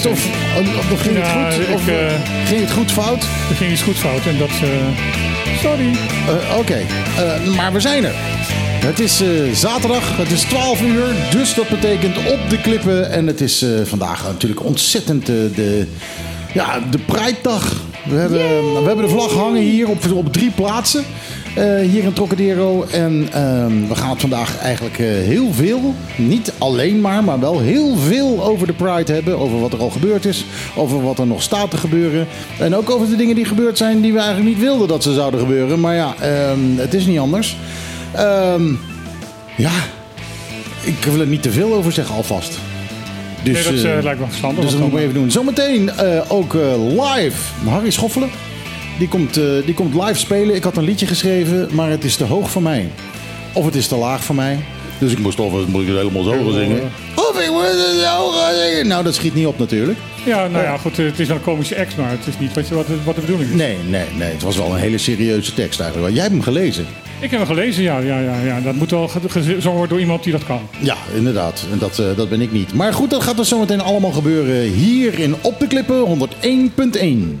fout? Of, of ging het goed? ik, Of eh, ging het goed fout? Er ging iets goed fout en dat... eh, sorry. Eh, Oké, Eh, maar we zijn er. Het is eh, zaterdag, het is 12 uur, dus dat betekent op de klippen. En het is eh, vandaag natuurlijk ontzettend eh, de, ja, de Pride-dag. We hebben, we hebben de vlag hangen hier op, op drie plaatsen. Eh, hier in Trocadero. En ehm, we gaan vandaag eigenlijk eh, heel veel, niet alleen maar, maar wel heel veel over de Pride hebben. Over wat er al gebeurd is, over wat er nog staat te gebeuren. En ook over de dingen die gebeurd zijn die we eigenlijk niet wilden dat ze zouden gebeuren. Maar ja, ehm, het is niet anders. Ehm, ja, ik wil er niet te veel over zeggen alvast. Dus, nee, dat eh, lijkt me verstandig. dus dat we even doen. Zometeen ook eh, live Harry Schoffelen. Die komt, eh, die komt live spelen. Ik had een liedje geschreven, maar het is te hoog voor mij. Of het is te laag voor mij. Dus ik moest of moet ik het helemaal zo gaan zingen. Of ik moet het zo gaan zingen. Nou, dat schiet niet op natuurlijk. Ja, nou ja, goed. eh, Het is wel een komische ex, maar het is niet wat, je- wat, wat de bedoeling is. Nee, nee, nee. Het was wel een hele serieuze tekst eigenlijk. Jij hebt hem gelezen. Ik heb hem gelezen, ja. ja, ja, ja. Dat moet wel ge- gezongen worden door iemand die dat kan. Ja, inderdaad. En dat, eh, dat ben ik niet. Maar goed, dat gaat dus zometeen allemaal gebeuren hier in Op de Klippen 101.1.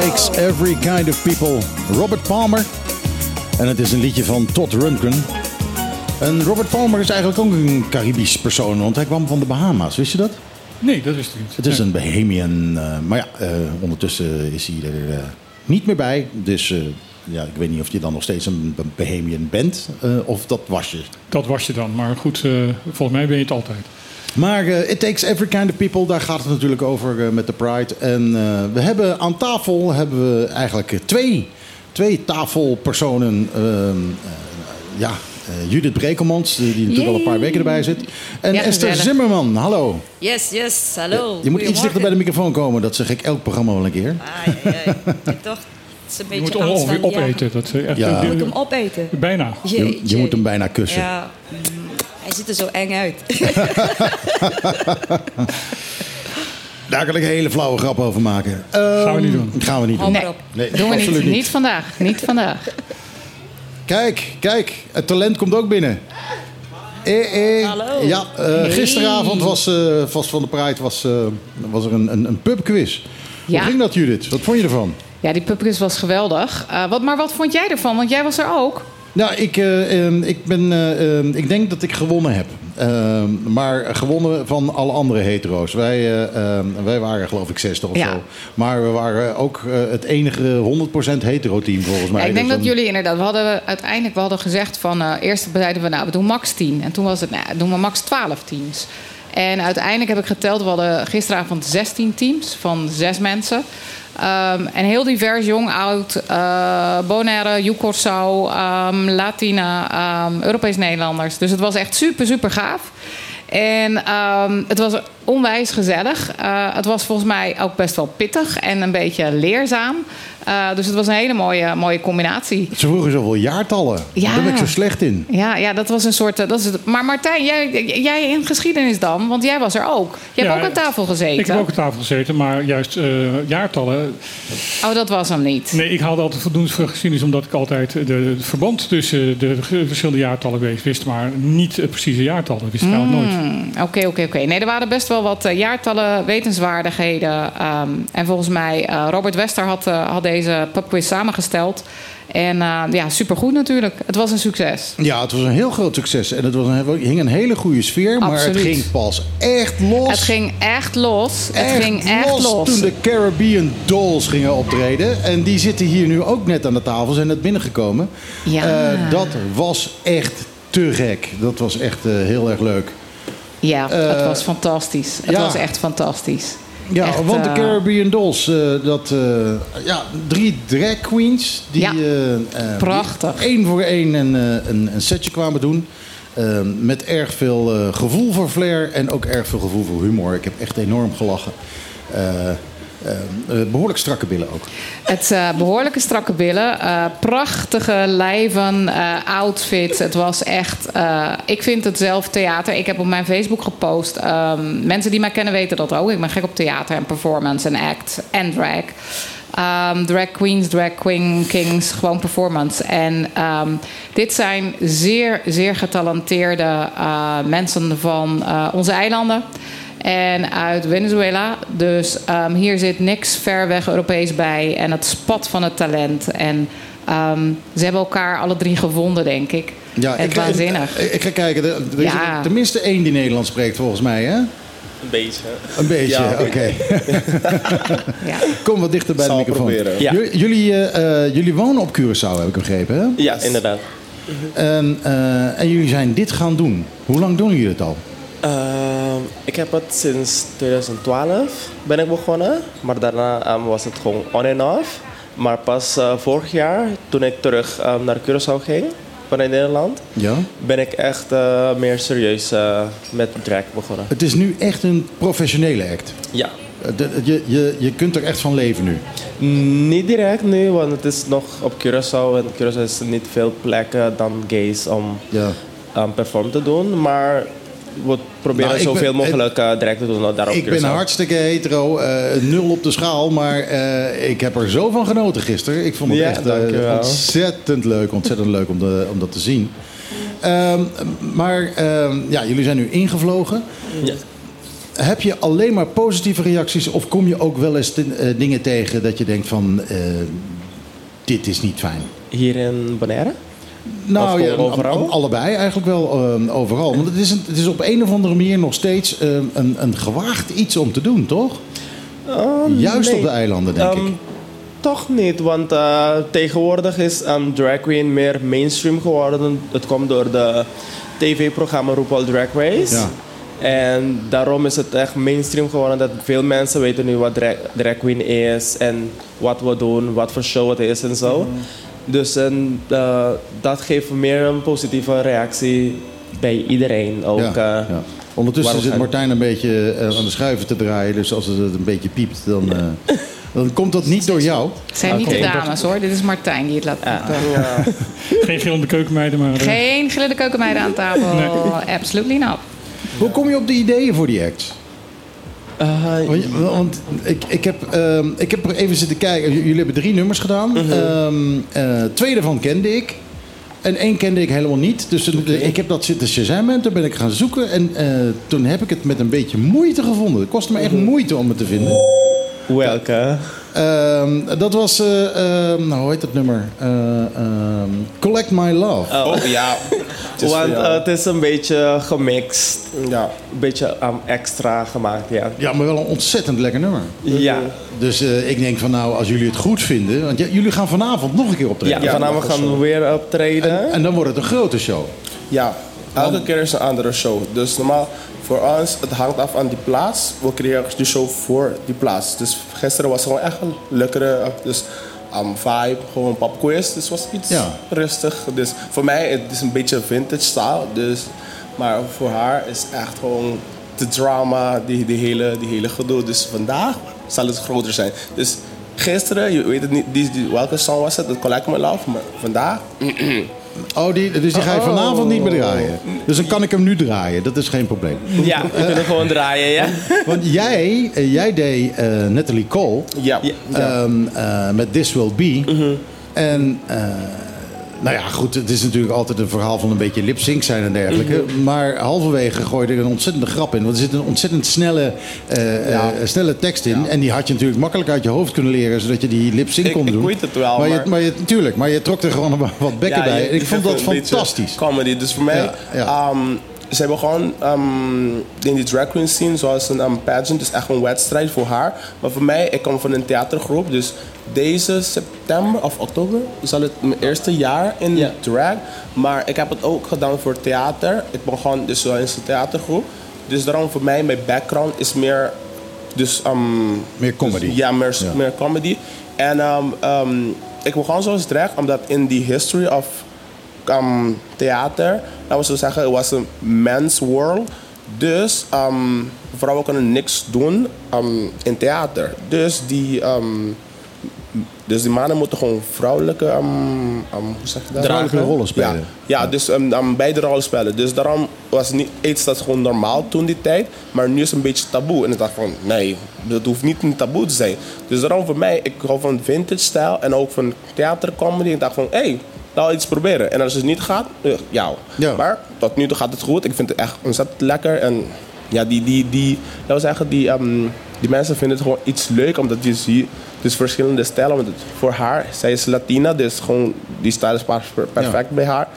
Takes every kind of people. Robert Palmer. En het is een liedje van Todd Rundgren. En Robert Palmer is eigenlijk ook een Caribisch persoon, want hij kwam van de Bahama's. Wist je dat? Nee, dat wist ik niet. Het is een Bahamian. eh, maar ja, eh, ondertussen is hij er eh, niet meer bij. Dus ja, ik weet niet of je dan nog steeds een Bahamian bent. of dat was je. Dat was je dan. Maar goed, volgens mij ben je het altijd. Maar eh, It Takes Every Kind of People, daar gaat het natuurlijk over eh, met de Pride. En eh, we hebben aan tafel hebben we eigenlijk twee, twee tafelpersonen. ehm, eh, ja, eh, Judith Brekelmans, die, natuurlijk al een paar weken erbij zit. En Ja, Esther gezellig. Zimmerman, hallo. Yes, yes, hallo. Je moet iets dichter bij de microfoon komen, dat zeg ik elk programma wel een keer. Ah, ja, ja. Is Je beetje moet hem ongeveer opeten. Dat, eh, echt, Ja. Je moet hem opeten. Bijna. Je, je moet hem bijna kussen. Ja, hij ziet er zo eng uit. Daar kan ik een hele flauwe grap over maken. Gaan we niet doen. Gaan we niet doen. Nee. Doen we absoluut niet. Niet vandaag. Niet vandaag. Kijk, kijk, het talent komt ook binnen. Eh, eh. Hallo. Ja, eh, gisteravond was, eh, was van de Pride was, eh, was er een, een, een pubquiz. Ja. Hoe ging dat, Judith? Wat vond je ervan? Ja, die pubquiz was geweldig. Eh, wat, maar wat vond jij ervan? Want jij was er ook. Nou, ik, eh, eh, ik, ben, eh, eh, ik denk dat ik gewonnen heb. Eh, maar gewonnen van alle andere hetero's. Wij, eh, wij waren geloof ik 60 of Ja. zo. Maar we waren ook het enige 100% hetero team volgens mij. Ja, ik denk Dus dat dan- jullie inderdaad... We hadden uiteindelijk we hadden gezegd van... eerst zeiden we, nou, we doen max 10. En toen was het, nou, doen we max 12 teams. En uiteindelijk heb ik geteld... We hadden gisteravond 16 teams van zes mensen. Ehm, en heel divers, jong, oud, eh Bonaire, Joekorsau, ehm Latina, ehm, Europees-Nederlanders. Dus het was echt super, super gaaf. En ehm, het was onwijs gezellig. Eh, het was volgens mij ook best wel pittig en een beetje leerzaam. Eh, dus het was een hele mooie, mooie combinatie. Ze vroegen zoveel jaartallen. Ja. Daar ben ik zo slecht in. Ja, ja, dat was een soort. eh, Dat is het. Maar Martijn, jij, jij in geschiedenis dan? Want jij was er ook. Je Ja, hebt ook aan tafel gezeten. Ik heb ook aan tafel gezeten, maar juist eh, jaartallen. Oh, dat was hem niet. Nee, ik haalde altijd voldoende voor geschiedenis, omdat ik altijd de, de- het verband tussen de verschillende jaartallen wees, wist, maar niet het precieze jaartal. Dat wist ik eigenlijk nooit. Oké, oké, oké. Nee, er waren best wel wat jaartallen, wetenswaardigheden. ehm, en volgens mij, eh, Robert Wester had, eh, had deze pubquiz samengesteld. En eh, ja, supergoed natuurlijk. Het was een succes. Ja, het was een heel groot succes. En het was een, hing een hele goede sfeer. Maar het ging pas echt los. Het ging echt los. echt het ging echt los. toen de Caribbean Dolls gingen optreden. En die zitten hier nu ook net aan de tafel. Zijn net binnengekomen. Ja. Eh, dat was echt te gek. Dat was echt eh, heel erg leuk. Ja, het was fantastisch. Het ja. was echt fantastisch. Ja, Echt, want de eh, Caribbean Dolls, eh, dat, eh, ja, drie drag queens die Ja. Prachtig. voor één een, een, een setje kwamen doen. Met erg veel gevoel voor flair en ook erg veel gevoel voor humor. Ik heb echt enorm gelachen. Behoorlijk strakke billen ook. Het eh, behoorlijke strakke billen, eh, prachtige lijven, eh, outfits. Het was echt. eh, ik vind het zelf theater. Ik heb op mijn Facebook gepost. ehm, mensen die mij kennen weten dat ook. Ik ben gek op theater en performance en act en drag. Ehm, drag queens, drag queen, kings, gewoon performance. En ehm, dit zijn zeer, zeer getalenteerde eh, mensen van eh, onze eilanden en uit Venezuela. Dus ehm, hier zit niks ver weg Europees bij en het spat van het talent. En ehm, ze hebben elkaar alle drie gevonden, denk ik. Ja, en ik, waanzinnig. Ik, ik ga kijken. Er, er is Ja. er tenminste één die Nederlands spreekt volgens mij, hè? Een beetje. Een beetje, Ja, oké. ja. Kom wat dichter bij Zal de microfoon. Ja. Jullie, eh, eh, jullie wonen op Curaçao, heb ik begrepen, hè? Ja, inderdaad. En, eh, en jullie zijn dit gaan doen. Hoe lang doen jullie het al? Ehm, ik heb het sinds 2012 ben ik begonnen. Maar daarna ehm, was het gewoon on en off. Maar pas eh, vorig jaar, toen ik terug ehm, naar Curaçao ging, vanuit Nederland, Ja. ben ik echt eh, meer serieus eh, met drag begonnen. Het is nu echt een professionele act. Ja. De- je, je, je kunt er echt van leven nu. Niet direct nu, want het is nog op Curaçao. En Curaçao is niet veel plekken dan gays om Ja. um, perform te doen. Maar we proberen Nou, ben- zoveel mogelijk uh, direct te doen daar op Ik ben Curaçao. hartstikke hetero, eh, nul op de schaal, maar eh, ik heb er zo van genoten gisteren. Ik vond het Ja, echt ontzettend leuk, ontzettend leuk om, de, om dat te zien. Ehm, maar ehm, ja, jullie zijn nu ingevlogen. Ja. Heb je alleen maar positieve reacties of kom je ook wel eens te- dingen tegen dat je denkt van dit is niet fijn? Hier in Bonaire? Nou ja, overal? a- allebei eigenlijk wel eh, overal. Want het is, een, het is op een of andere manier nog steeds eh, een, een gewaagd iets om te doen, toch? Juist nee. op de eilanden, denk Ehm, ik. Toch niet, want eh, tegenwoordig is um, drag queen meer mainstream geworden. Het komt door de tv-programma RuPaul Drag Race. Ja. En daarom is het echt mainstream geworden dat veel mensen weten nu wat drag, drag queen is en wat we doen, wat voor show het is en zo. Dus en, eh, dat geeft meer een positieve reactie bij iedereen. Ook, Ja, eh, ja. Ondertussen zit gaan- Martijn een beetje eh, aan de schuiven te draaien. Dus als het een beetje piept, dan, eh, dan komt dat niet door jou. Het zijn niet de dames hoor. Dit is Martijn die het laat piepen. ja. Geen gillende keukenmeiden, maar... Geen gillende keukenmeiden aan tafel. Absolutely not. Hoe kom je op de ideeën voor die acts? Eh, Want, ik, ik, heb, ehm, ik heb er even zitten kijken. J- Jullie hebben drie nummers gedaan. Ehm, eh, twee daarvan kende ik. En één kende ik helemaal niet. Dus ik heb dat zitten shazammen. Toen ben ik gaan zoeken. En eh, toen heb ik het met een beetje moeite gevonden. Het kostte me echt moeite om het te vinden. welke? Ehm, dat was, eh, ehm, nou hoe heet dat nummer? Eh, ehm, Collect My Love. Oh, ja. is Want eh, het is een beetje gemixt. Ja. Een beetje um, extra gemaakt, ja. Ja, maar wel een ontzettend lekker nummer. Ja, Dus eh, ik denk van nou, als jullie het goed vinden... Want jullie gaan vanavond nog een keer optreden. ja, vanavond gaan we weer optreden. En, en dan wordt het een grote show. Ja, elke keer is een andere show. Dus normaal voor ons, het hangt af aan die plaats. We creëren de show voor die plaats. Dus gisteren was gewoon echt een lekkere dus, um, vibe, gewoon een popquiz. Dus het was iets Ja. rustig. Dus voor mij het is een beetje vintage style. Dus, maar voor haar is echt gewoon de drama, die, die, hele, die hele gedoe. Dus vandaag zal het groter zijn. Dus gisteren, je weet het niet, die, die, welke song was het? Dat Collect My Love. Maar vandaag, Oh, die, dus die ga je vanavond niet meer draaien. Dus dan kan ik hem nu draaien, dat is geen probleem. Ja, we kunnen gewoon draaien, ja. Want jij, eh, jij deed eh, Natalie Cole ja. Ehm, eh, met This Will Be. En eh, nou ja, goed, het is natuurlijk altijd een verhaal van een beetje lip-sync zijn en dergelijke. Maar halverwege gooide er een ontzettende grap in. Want er zit een ontzettend snelle, eh, eh, snelle tekst in. En die had je natuurlijk makkelijk uit je hoofd kunnen leren, zodat je die lip-sync Ik- kon ik doen. weet het wel, Maar, je, maar- maar je, tuurlijk, maar je trok er gewoon wat- bekken Ja, bij. En ik vond dat fantastisch. Comedy. Dus voor mij, Ja, ehm, ze hebben gewoon ehm, in die drag queen scene, zoals een um, pageant, is echt een wedstrijd voor haar. Maar voor mij, ik kom van een theatergroep, dus deze september of oktober zal het mijn eerste jaar in drag. Maar ik heb het ook gedaan voor theater. Ik begon dus wel in een theatergroep. Dus daarom voor mij, mijn background is meer Dus ehm, Meer comedy. dus ja, meer, Ja. meer comedy. En ehm, ehm, ik begon zo direct omdat in die history of ehm, theater, laten we zo zeggen, het was een men's world. Dus ehm, vrouwen kunnen niks doen ehm, in theater. Dus die, ehm, dus die mannen moeten gewoon vrouwelijke, hoe zeg je dat? Vrouwelijke rollen spelen. Ja, ja dus beide rollen spelen. Dus daarom was niet iets dat gewoon normaal toen die tijd. Maar nu is het een beetje taboe. En ik dacht van, nee, dat hoeft niet een taboe te zijn. Dus daarom voor mij, ik hou van vintage stijl en ook van theatercomedy. Ik dacht van, hé, hey, laten we iets proberen. En als het niet gaat, eh, ja. Ja. Maar tot nu toe gaat het goed. Ik vind het echt ontzettend lekker. En ja, die, die, die, we zeggen, die, ehm, die mensen vinden het gewoon iets leuk. Omdat je ziet, dus verschillende stijlen. Want voor haar, zij is Latina, dus gewoon die stijl is perfect bij haar.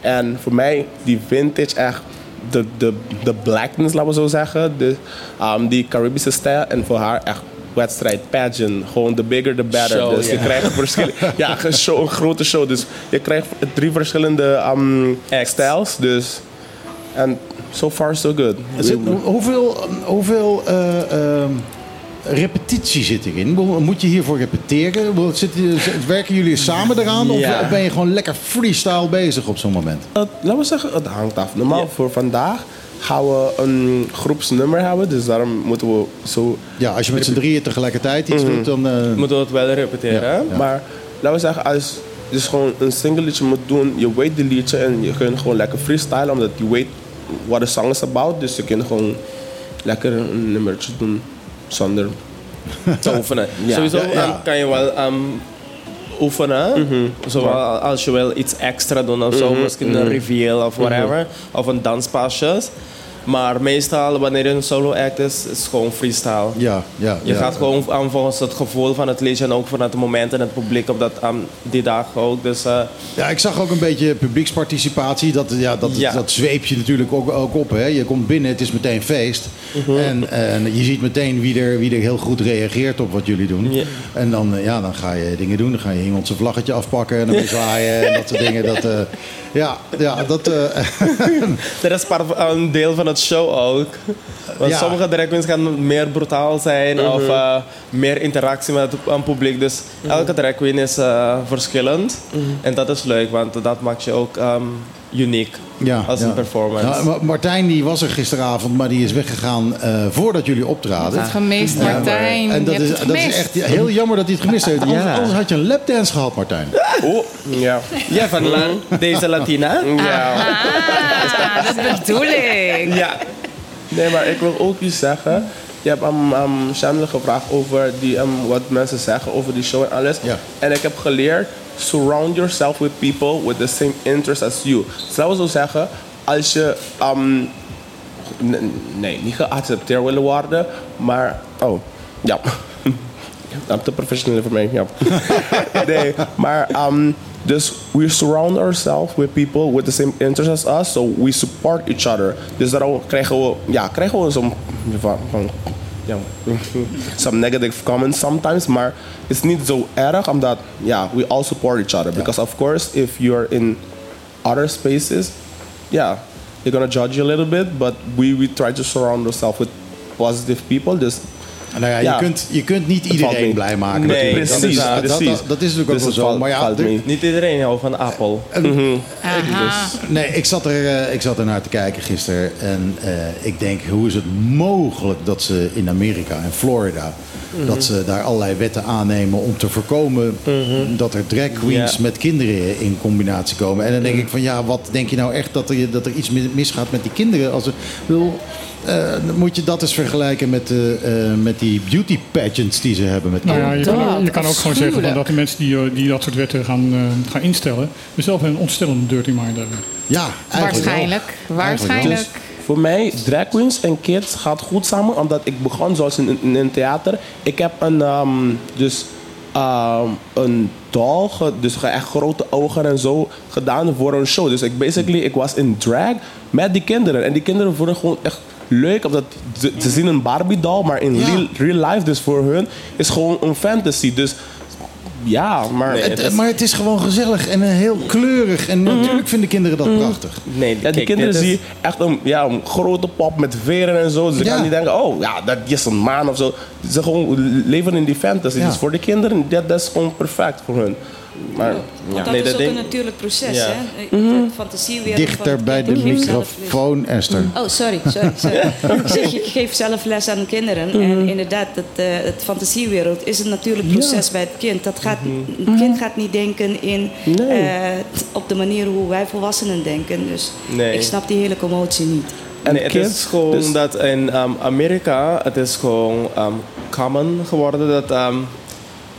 En voor mij, die vintage echt, de, de, de blackness, laten we zo zeggen. De, ehm, die Caribische stijl. En voor haar echt wedstrijd, pageant. Gewoon the bigger the better. Show, dus je krijgt verschillen. ja, een, show, een grote show. Dus je krijgt drie verschillende ehm stijls. Dus, en so far so good. Zit- hoeveel hoeveel eh, ehm, repetitie zit erin? Mo- Moet je hiervoor repeteren? Werken jullie samen eraan? Of Ja. of ben je gewoon lekker freestyle bezig op zo'n moment? Laten we zeggen, het hangt af. Normaal voor vandaag gaan we een groepsnummer hebben. Dus daarom moeten we zo... Ja, als je met z'n drieën tegelijkertijd iets doet, dan... eh, Moeten we het wel repeteren? Ja. hè? Maar laten we zeggen, als je dus gewoon een singletje moet doen, je weet de liedje en je kunt gewoon lekker freestylen, omdat je weet wat de song is about. Dus je kunt gewoon lekker een nummertje doen zonder. te oefenen. Ja. Sowieso Ja, ja. ehm, kan je wel ehm, oefenen. Zowel als je wil iets extra doen of zo. Misschien een reveal of whatever. Of een danspasjes. Maar meestal wanneer je een solo act is, is het gewoon freestyle. ja, ja, Je ja. gaat gewoon aan volgens het gevoel van het liedje en ook vanuit het moment en het publiek op dat, aan die dag ook. Dus eh, Ja, ik zag ook een beetje publieksparticipatie. Dat, ja, dat, Ja. dat zweep je natuurlijk ook, ook op. Hè. Je komt binnen, het is meteen feest. Mhm. en, en je ziet meteen wie er, wie er heel goed reageert op wat jullie doen. En dan, ja, dan ga je dingen doen. Dan ga je iemand zijn vlaggetje afpakken en dan weer zwaaien en dat soort dingen. Dat, eh, ja, ja, dat... eh, dat is part van- een deel van het show ook. Want Ja. sommige drag queens gaan meer brutaal zijn of eh, meer interactie met het publiek. Dus elke drag queen is eh, verschillend. En dat is leuk, want dat maakt je ook ehm, uniek ja, als ja. een performance. Martijn die was er gisteravond, maar die is weggegaan eh, voordat jullie optraden. Het gemist, Martijn. En dat je is, dat is gemist. echt heel jammer dat hij het gemist heeft. Anders, anders had je een lapdance gehad, Martijn. Oh, ja. Ja, van la- deze Latina. ja. Ah, dat bedoel ik. Ja. Nee, maar ik wil ook iets zeggen. Je hebt aan um, gevraagd over die, ehm, wat mensen zeggen over die show en alles. Ja. En ik heb geleerd, surround yourself with people with the same interests as you. Dus laten we zo zeggen, als je, ehm, nee, niet geaccepteerd willen worden, maar, oh, ja. I'm te professioneel voor mij, ja. nee, maar um, dus we surround ourselves with people with the same interests as us, so we support each other. Dus daarom krijgen we, ja, krijgen we zo'n ja, some negative comments sometimes, maar het is niet zo erg omdat, ja, we all support each other. Because of course, if you're in other spaces, yeah, they're gonna judge you a little bit, but we, we try to surround ourselves with positive people. Dus Nou ja, Ja. Je, kunt, je kunt niet iedereen blij maken. Nee, natuurlijk. dat, precies, is, dat, precies. dat, dat is natuurlijk ook Dus wel zo. maar ja, de-. Niet iedereen houdt van Apple. Aha. Nee, ik zat, er, eh, ik zat er naar te kijken gisteren. En eh, ik denk, hoe is het mogelijk dat ze in Amerika en Florida... dat ze daar allerlei wetten aannemen om te voorkomen... dat er drag queens Ja. met kinderen in combinatie komen. En dan denk ik van, ja, wat denk je nou echt dat er, dat er iets mis- misgaat met die kinderen? Als er, bedoel, eh, dan moet je dat eens vergelijken met, eh, eh, met die beauty pageants die ze hebben met Nou ja, kinderen. je kan, ook, je kan ook gewoon zeggen dat de mensen die, die dat soort wetten gaan, eh, gaan instellen, zelf een ontstellende dirty mind hebben. Ja, eigenlijk wel. Waarschijnlijk. Eigenlijk Waarschijnlijk. Dus voor mij, drag queens en kids gaat goed samen. Omdat ik begon zoals in, in, in theater. Ik heb een, ehm, dus, ehm, een doll, ge- dus echt grote ogen en zo, gedaan voor een show. Dus ik, basically, ik was in drag met die kinderen. En die kinderen vonden gewoon echt leuk. Omdat ze, ze zien een Barbie doll, maar in Ja. real, real life, dus voor hun, is gewoon een fantasy. Dus ja, maar... Nee, Het- maar het is gewoon gezellig en eh, heel kleurig. En natuurlijk vinden kinderen dat prachtig. Nee, Ja, die kijk, kinderen dit is- zien echt een, ja, een grote pop met veren en zo. Dus ze Ja. gaan niet denken, oh ja, dat is een maan of zo. Ze gewoon leven in die fantasy. Ja. Dus voor de kinderen, dat, dat is gewoon perfect voor hun. Maar ja. Want dat Nee, is dat ook een natuurlijk proces, Ja. hè? Van Dichter bij de microfoon, Esther. Oh, sorry, sorry. sorry. Ik zeg, je geeft zelf les aan de kinderen. En inderdaad, het, eh, het fantasiewereld is een natuurlijk proces bij het kind. Dat gaat, Het kind gaat niet denken in, Nee. eh, op de manier hoe wij volwassenen denken. Dus Nee. ik snap die hele commotie niet. En nee, het kids, is gewoon dus- dat in ehm, Amerika, het is gewoon ehm, common geworden dat ehm,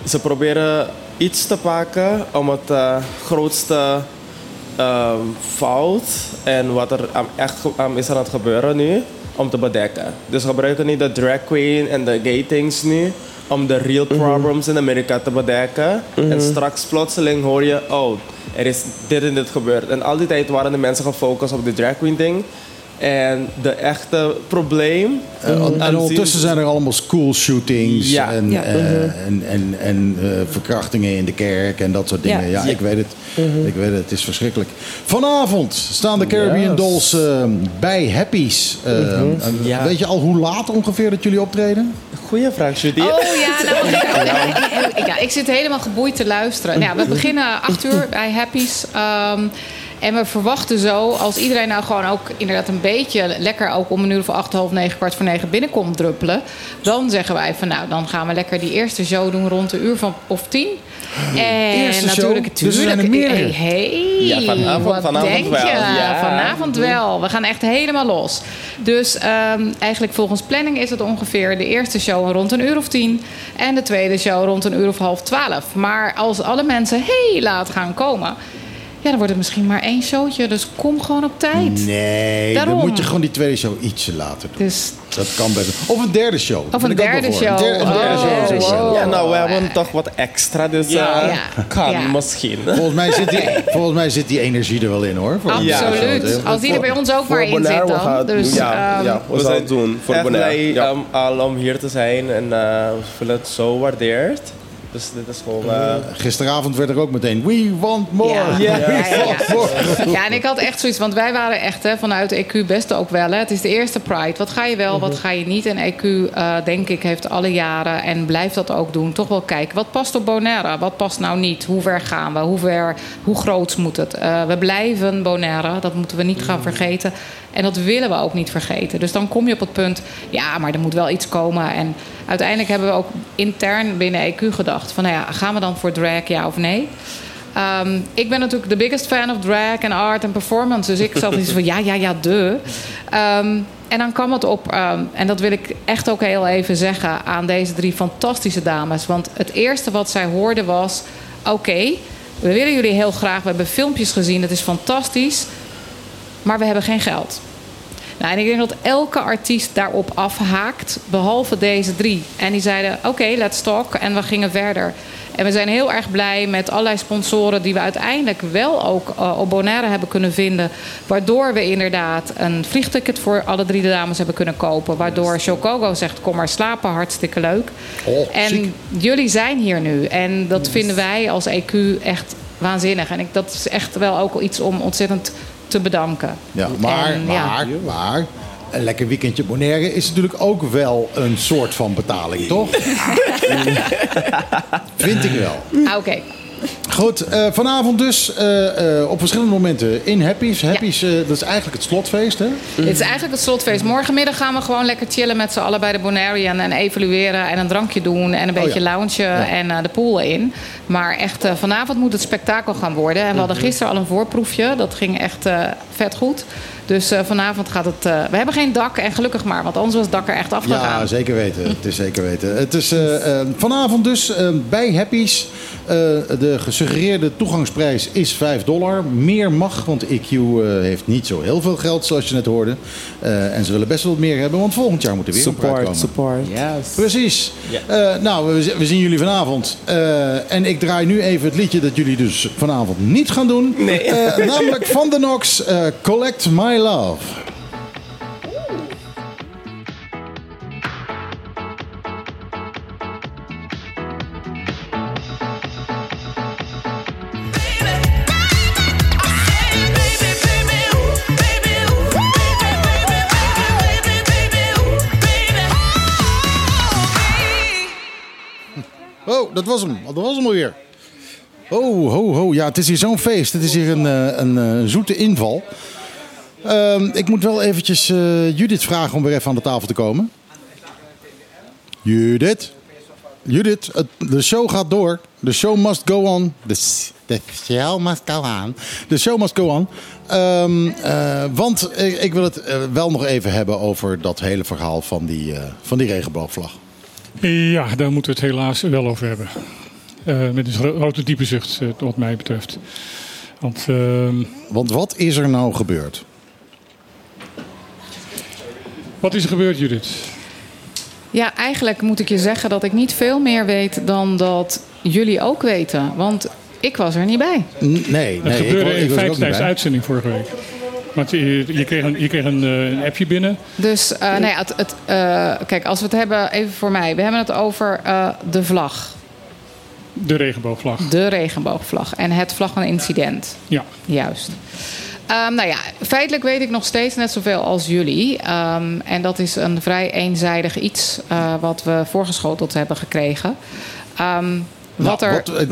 ze proberen iets te pakken om het eh, grootste ehm, fout en wat er echt is aan het gebeuren nu, om te bedekken. Dus ze gebruiken niet de drag queen en de gay things nu om de real problems in Amerika te bedekken. En straks plotseling hoor je, oh, er is dit en dit gebeurd. En al die tijd waren de mensen gefocust op de drag queen ding. En de echte probleem. Eh, en en ondertussen zijn er allemaal school shootings Ja. en, Ja. eh, en, en, en eh, verkrachtingen in de kerk en dat soort dingen. Ja, Ja. ik weet het. Ik weet het, het is verschrikkelijk. Vanavond staan de Caribbean Yes. Dolls bij Happy's. Ja. Weet je al hoe laat ongeveer dat jullie optreden? Goeie vraag, Judy. Oh ja, nou, ik, ja, ik zit helemaal geboeid te luisteren. Nou, ja, we beginnen 8 uur bij Happy's. Ehm, en we verwachten zo, als iedereen nou gewoon ook inderdaad een beetje lekker ook om een uur of acht, half negen, kwart voor negen binnenkomt druppelen. Dan zeggen wij van nou, dan gaan we lekker die eerste show doen rond de uur van of tien. En Eerste show? natuurlijk, Dus er zijn er tuurlijk. meerdere? Hey, Ja, vanavond- wat vanavond denk wel, je? ja. Vanavond wel. We gaan echt helemaal los. Dus ehm, eigenlijk volgens planning is het ongeveer de eerste show rond een uur of tien. En de tweede show rond een uur of half twaalf. Maar als alle mensen heel laat gaan komen... Ja, dan wordt het misschien maar één showtje. Dus kom gewoon op tijd. Nee, Daarom. dan moet je gewoon die tweede show ietsje later doen. Dus Dat kan best. Of een derde show. Of een derde show. Een der- een derde Oh, show. Ja, nou, we hebben toch wat extra, dus Ja. eh, Ja. kan Ja. misschien. Volgens mij, zit die, volgens mij zit die energie er wel in hoor. Absoluut. show. Als die er bij ons ook maar in Bonaire, zit we dan. gaan- Dus, ja, ehm, ja, we, gaan het doen voor echt Bonaire. blij Ja. um, al om hier te zijn en eh, we voelen het zo waardeerd. Dus dit is gewoon... eh, Gisteravond werd er ook meteen We want more. Ja. We want more. Ja, en ik had echt zoiets, want wij waren echt hè, vanuit EQ best ook wel. Hè. Het is de eerste Pride. Wat ga je wel, wat ga je niet? En EQ, eh, denk ik, heeft alle jaren en blijft dat ook doen. Toch wel kijken, wat past op Bonaire? Wat past nou niet? Hoe ver gaan we? Hoe, ver, hoe groot moet het? Eh, we blijven Bonaire, dat moeten we niet gaan vergeten. En dat willen we ook niet vergeten. Dus dan kom je op het punt, ja, maar er moet wel iets komen. En uiteindelijk hebben we ook intern binnen EQ gedacht... van nou ja, gaan we dan voor drag, ja of nee? Ehm, ik ben natuurlijk de biggest fan of drag en art en performance. Dus ik zat iets van ja, ja, ja, de. Ehm, en dan kwam het op, ehm, en dat wil ik echt ook heel even zeggen aan deze drie fantastische dames. Want het eerste wat zij hoorden was: Oké, we willen jullie heel graag. We hebben filmpjes gezien, het is fantastisch. Maar we hebben geen geld. Nou, en ik denk dat elke artiest daarop afhaakt, behalve deze drie. En die zeiden: Oké, let's talk. En we gingen verder. En we zijn heel erg blij met allerlei sponsoren die we uiteindelijk wel ook eh, op Bonaire hebben kunnen vinden. Waardoor we inderdaad een vliegticket voor alle drie de dames hebben kunnen kopen. Waardoor Chocogo zegt: Kom maar slapen, hartstikke leuk. Oh, en ziek. jullie zijn hier nu. En dat vinden wij als EQ echt waanzinnig. En ik, dat is echt wel ook iets om ontzettend te bedanken. Ja, maar, En, ja. maar, maar, een lekker weekendje Bonaire is natuurlijk ook wel een soort van betaling, toch? Vind ik wel. Ah, Oké. Goed, eh, vanavond dus eh, eh, op verschillende momenten in Happy's. Happy's, dat is eigenlijk het slotfeest, hè? Dit is eigenlijk het slotfeest. Morgenmiddag gaan we gewoon lekker chillen met z'n allen bij de Bonarian. En evalueren en een drankje doen en een Oh beetje ja. loungen en de pool in. Maar echt, vanavond moet het spektakel gaan worden. En we hadden gisteren al een voorproefje. Dat ging echt vet goed. Dus eh, vanavond gaat het... eh, we hebben geen dak en gelukkig maar. Want anders was het dak er echt afgegaan. Ja, zeker weten. Het is zeker weten. Het is eh, vanavond dus eh, bij Happy's. Eh, de gesuggereerde toegangsprijs is 5 dollar. Meer mag, want EQ eh, heeft niet zo heel veel geld, zoals je net hoorde. Eh, en ze willen best wel wat meer hebben, want volgend jaar moet er weer een prijs komen. Support, support. Yes. Precies. Eh, nou, we, we zien jullie vanavond. Eh, en ik draai nu even het liedje dat jullie dus vanavond niet gaan doen. Eh, namelijk van de Nox, eh, Collect My My Love. Oh, dat was hem. Dat was hem alweer. Oh, ho, ho. Ja, het is hier zo'n feest. Het is hier een, een, een zoete inval. Ehm, ik moet wel eventjes eh, Judith vragen om weer even aan de tafel te komen. Judith? Judith, de show gaat door. The show must go on. The, show must go on. The show must go on. Ehm, eh, want ik, ik wil het eh, wel nog even hebben over dat hele verhaal van die, van die regenboogvlag. Ja, daar moeten we het helaas wel over hebben. Met een gro- grote diepe zucht, wat mij betreft. Want ehm, Want wat is er nou gebeurd? Wat is er gebeurd, Judith? Ja, eigenlijk moet ik je zeggen dat ik niet veel meer weet dan dat jullie ook weten. Want ik was er niet bij. Nee, Het nee ik, gebeurde ik in feite tijdens de uitzending vorige week. Want je, je kreeg, een, je kreeg een, eh, een appje binnen. Dus eh, nee, het, het, eh, kijk, als we het hebben, even voor mij. We hebben het over eh, de vlag. De regenboogvlag. De regenboogvlag. En het vlaggenincident. Ja. Juist. Ehm, nou ja, feitelijk weet ik nog steeds net zoveel als jullie. Ehm, en dat is een vrij eenzijdig iets eh, wat we voorgeschoteld hebben gekregen. Ehm, wat Nou, er. wat, eh,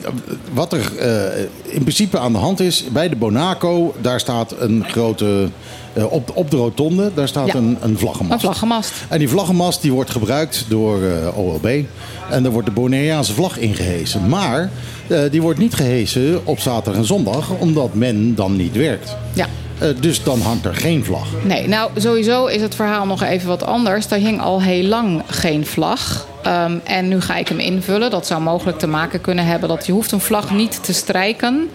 wat er eh, in principe aan de hand is, bij de Bonaco, daar staat een grote. eh, op, op de rotonde, daar staat Ja. een, een vlaggenmast. Een vlaggenmast. En die vlaggenmast die wordt gebruikt door OLB. En daar wordt de Bonaireaanse vlag ingehezen. Maar die wordt niet gehesen op zaterdag en zondag, omdat men dan niet werkt. Ja. Eh, dus dan hangt er geen vlag. Nee, nou sowieso is het verhaal nog even wat anders. Er hing al heel lang geen vlag. Ehm, en nu ga ik hem invullen. Dat zou mogelijk te maken kunnen hebben dat je hoeft een vlag niet te strijken.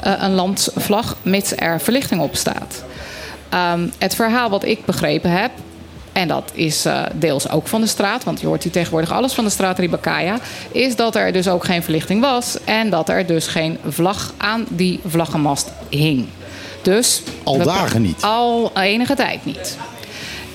eh, een landsvlag, mits er verlichting op staat. Ehm, het verhaal wat ik begrepen heb. En dat is eh, deels ook van de straat, want je hoort hier tegenwoordig alles van de straat Ribakaya. Is dat er dus ook geen verlichting was en dat er dus geen vlag aan die vlaggenmast hing. Dus Al dagen niet. Al enige tijd niet.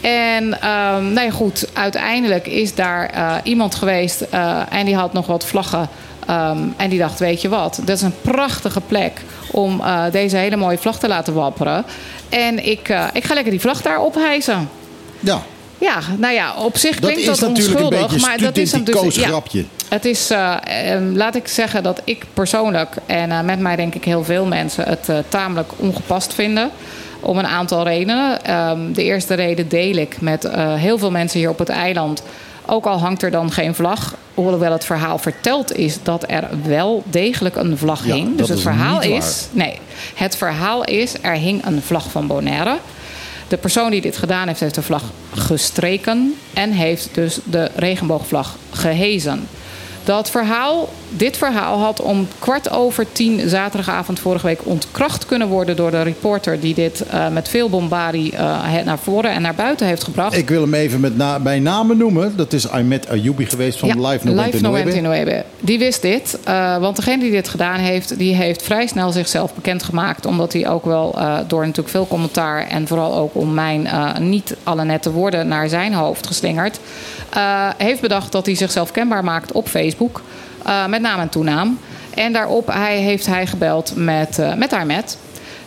En ehm nou ja, goed, uiteindelijk is daar eh, iemand geweest eh, en die had nog wat vlaggen. ehm, en die dacht, weet je wat, dat is een prachtige plek om eh, deze hele mooie vlag te laten wapperen. En ik, ik ga lekker die vlag daar ophijzen. Ja, Ja, nou ja, op zich dat klinkt dat natuurlijk een onschuldig. maar dat is dus. studenticoos grapje. Het is, eh, ehm, laat ik zeggen dat ik persoonlijk, en eh, met mij denk ik heel veel mensen, het eh, tamelijk ongepast vinden. Om een aantal redenen. Ehm, de eerste reden deel ik met heel veel mensen hier op het eiland. Ook al hangt er dan geen vlag. Hoewel het verhaal verteld is dat er wel degelijk een vlag Ja, hing. dat Dus het verhaal is. Nee, het verhaal is: er hing een vlag van Bonaire. De persoon die dit gedaan heeft, heeft de vlag gestreken en heeft dus de regenboogvlag gehezen. Dat verhaal, dit verhaal had om kwart over tien zaterdagavond vorige week ontkracht kunnen worden door de reporter die dit eh, met veel bombardie eh, naar voren en naar buiten heeft gebracht. Ik wil hem even met na, bij namen noemen. Dat is Ahmed Ayoubi geweest van Live No Live. Die wist dit, eh, want degene die dit gedaan heeft, die heeft vrij snel zichzelf bekendgemaakt. Omdat hij ook wel door natuurlijk veel commentaar en vooral ook om mijn niet alle nette woorden naar zijn hoofd geslingerd, heeft bedacht dat hij zichzelf kenbaar maakt op Facebook, eh, met naam en toenaam. En daarop hij, heeft hij gebeld met, eh met haar.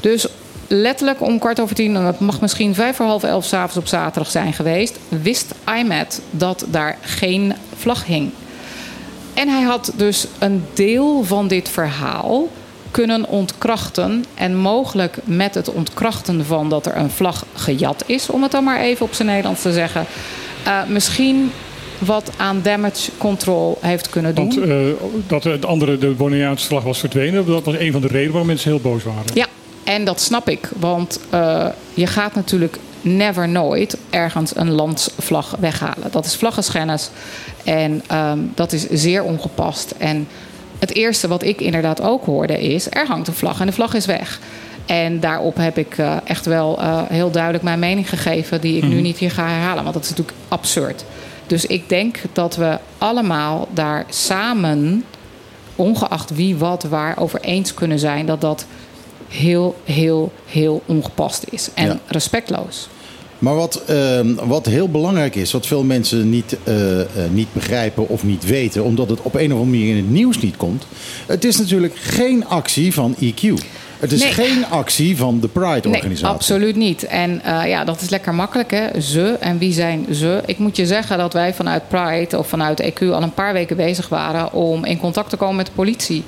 Dus letterlijk om kwart over tien, en het mag misschien vijf voor half elf s'avonds op zaterdag zijn geweest, wist IMAT dat daar geen vlag hing. En hij had dus een deel van dit verhaal kunnen ontkrachten. En mogelijk met het ontkrachten van dat er een vlag gejat is, om het dan maar even op zijn Nederlands te zeggen. eh, misschien wat aan damage control heeft kunnen doen. Want eh, dat de andere, de Bonaireaanse vlag was verdwenen. Dat was een van de redenen waarom mensen heel boos waren. Ja, en dat snap ik. Want eh, je gaat natuurlijk never nooit ergens een landsvlag weghalen. Dat is vlaggenschennis. En ehm, dat is zeer ongepast. En het eerste wat ik inderdaad ook hoorde is... er hangt een vlag en de vlag is weg. En daarop heb ik eh, echt wel heel duidelijk mijn mening gegeven... die ik nu niet hier ga herhalen, want dat is natuurlijk absurd. Dus ik denk dat we allemaal daar samen ongeacht wie wat waar over eens kunnen zijn dat dat heel, heel, heel ongepast is. En Ja. respectloos. Maar wat, ehm, wat heel belangrijk is, wat veel mensen niet, eh, eh, niet begrijpen of niet weten, omdat het op een of andere manier in het nieuws niet komt. Het is natuurlijk geen actie van EQ. Het is Nee. geen actie van de Nee, Pride-organisatie. absoluut niet. En eh, ja, dat is lekker makkelijk, hè? Ze. En wie zijn ze? Ik moet je zeggen dat wij vanuit Pride of vanuit EQ al een paar weken bezig waren om in contact te komen met de politie.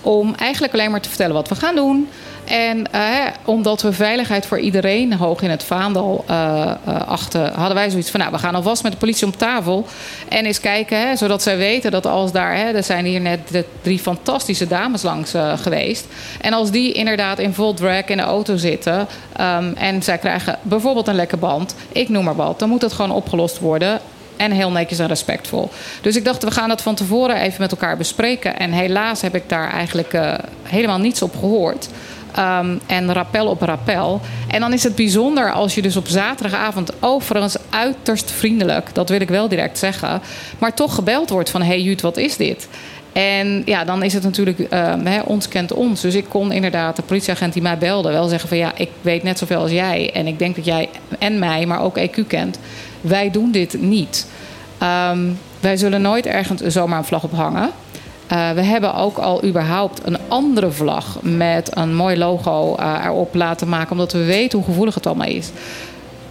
Om eigenlijk alleen maar te vertellen wat we gaan doen. En eh, omdat we veiligheid voor iedereen hoog in het vaandel eh, achten, hadden wij zoiets van: nou, we gaan alvast met de politie om tafel. En eens kijken, hè, zodat zij weten dat als daar, hè, er zijn hier net de drie fantastische dames langs geweest. En als die inderdaad in vol drag in de auto zitten ehm, en zij krijgen bijvoorbeeld een lekke band, ik noem maar wat, dan moet het gewoon opgelost worden. En heel netjes en respectvol. Dus ik dacht, we gaan dat van tevoren even met elkaar bespreken. En helaas heb ik daar eigenlijk helemaal niets op gehoord. Ehm, en rappel op rappel. En dan is het bijzonder als je dus op zaterdagavond overigens uiterst vriendelijk, dat wil ik wel direct zeggen, maar toch gebeld wordt van: hey Jut, wat is dit? En ja, dan is het natuurlijk, ehm, ons kent ons. Dus ik kon inderdaad, de politieagent die mij belde, wel zeggen van ja, ik weet net zoveel als jij. En ik denk dat jij en mij, maar ook EQ kent. Wij doen dit niet. Ehm, wij zullen nooit ergens zomaar een vlag ophangen. Eh, we hebben ook al überhaupt een andere vlag met een mooi logo eh, erop laten maken, omdat we weten hoe gevoelig het allemaal is.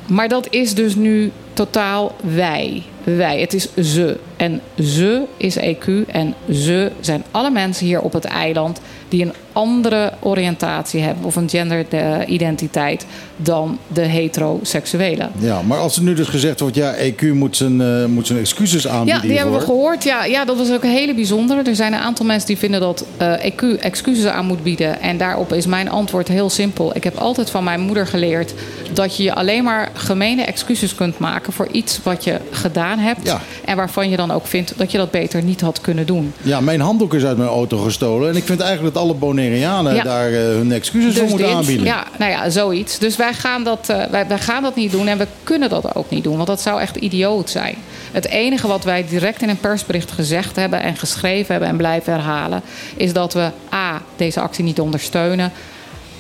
Maar dat is dus nu totaal wij. Wij. Het is ze. En ze is EQ. En ze zijn alle mensen hier op het eiland die een andere oriëntatie hebben of een genderidentiteit dan de heteroseksuele. Ja, maar als er nu dus gezegd wordt, ja, EQ moet zijn, eh, moet zijn excuses aanbieden Ja, die hebben we gehoord. Ja, ja, dat was ook een hele bijzondere. Er zijn een aantal mensen die vinden dat eh EQ excuses aan moet bieden. En daarop is mijn antwoord heel simpel. Ik heb altijd van mijn moeder geleerd dat je je alleen maar gemene excuses kunt maken voor iets wat je gedaan hebt. Ja. En waarvan je dan ook vindt dat je dat beter niet had kunnen doen. Ja, mijn handdoek is uit mijn auto gestolen. En ik vind eigenlijk dat alle Ja. daar eh, hun excuses voor Dus moeten dit, aanbieden. Ja, nou ja, zoiets. Dus wij gaan, dat, eh, wij, wij gaan dat niet doen en we kunnen dat ook niet doen. Want dat zou echt idioot zijn. Het enige wat wij direct in een persbericht gezegd hebben en geschreven hebben en blijven herhalen, is dat we A, deze actie niet ondersteunen.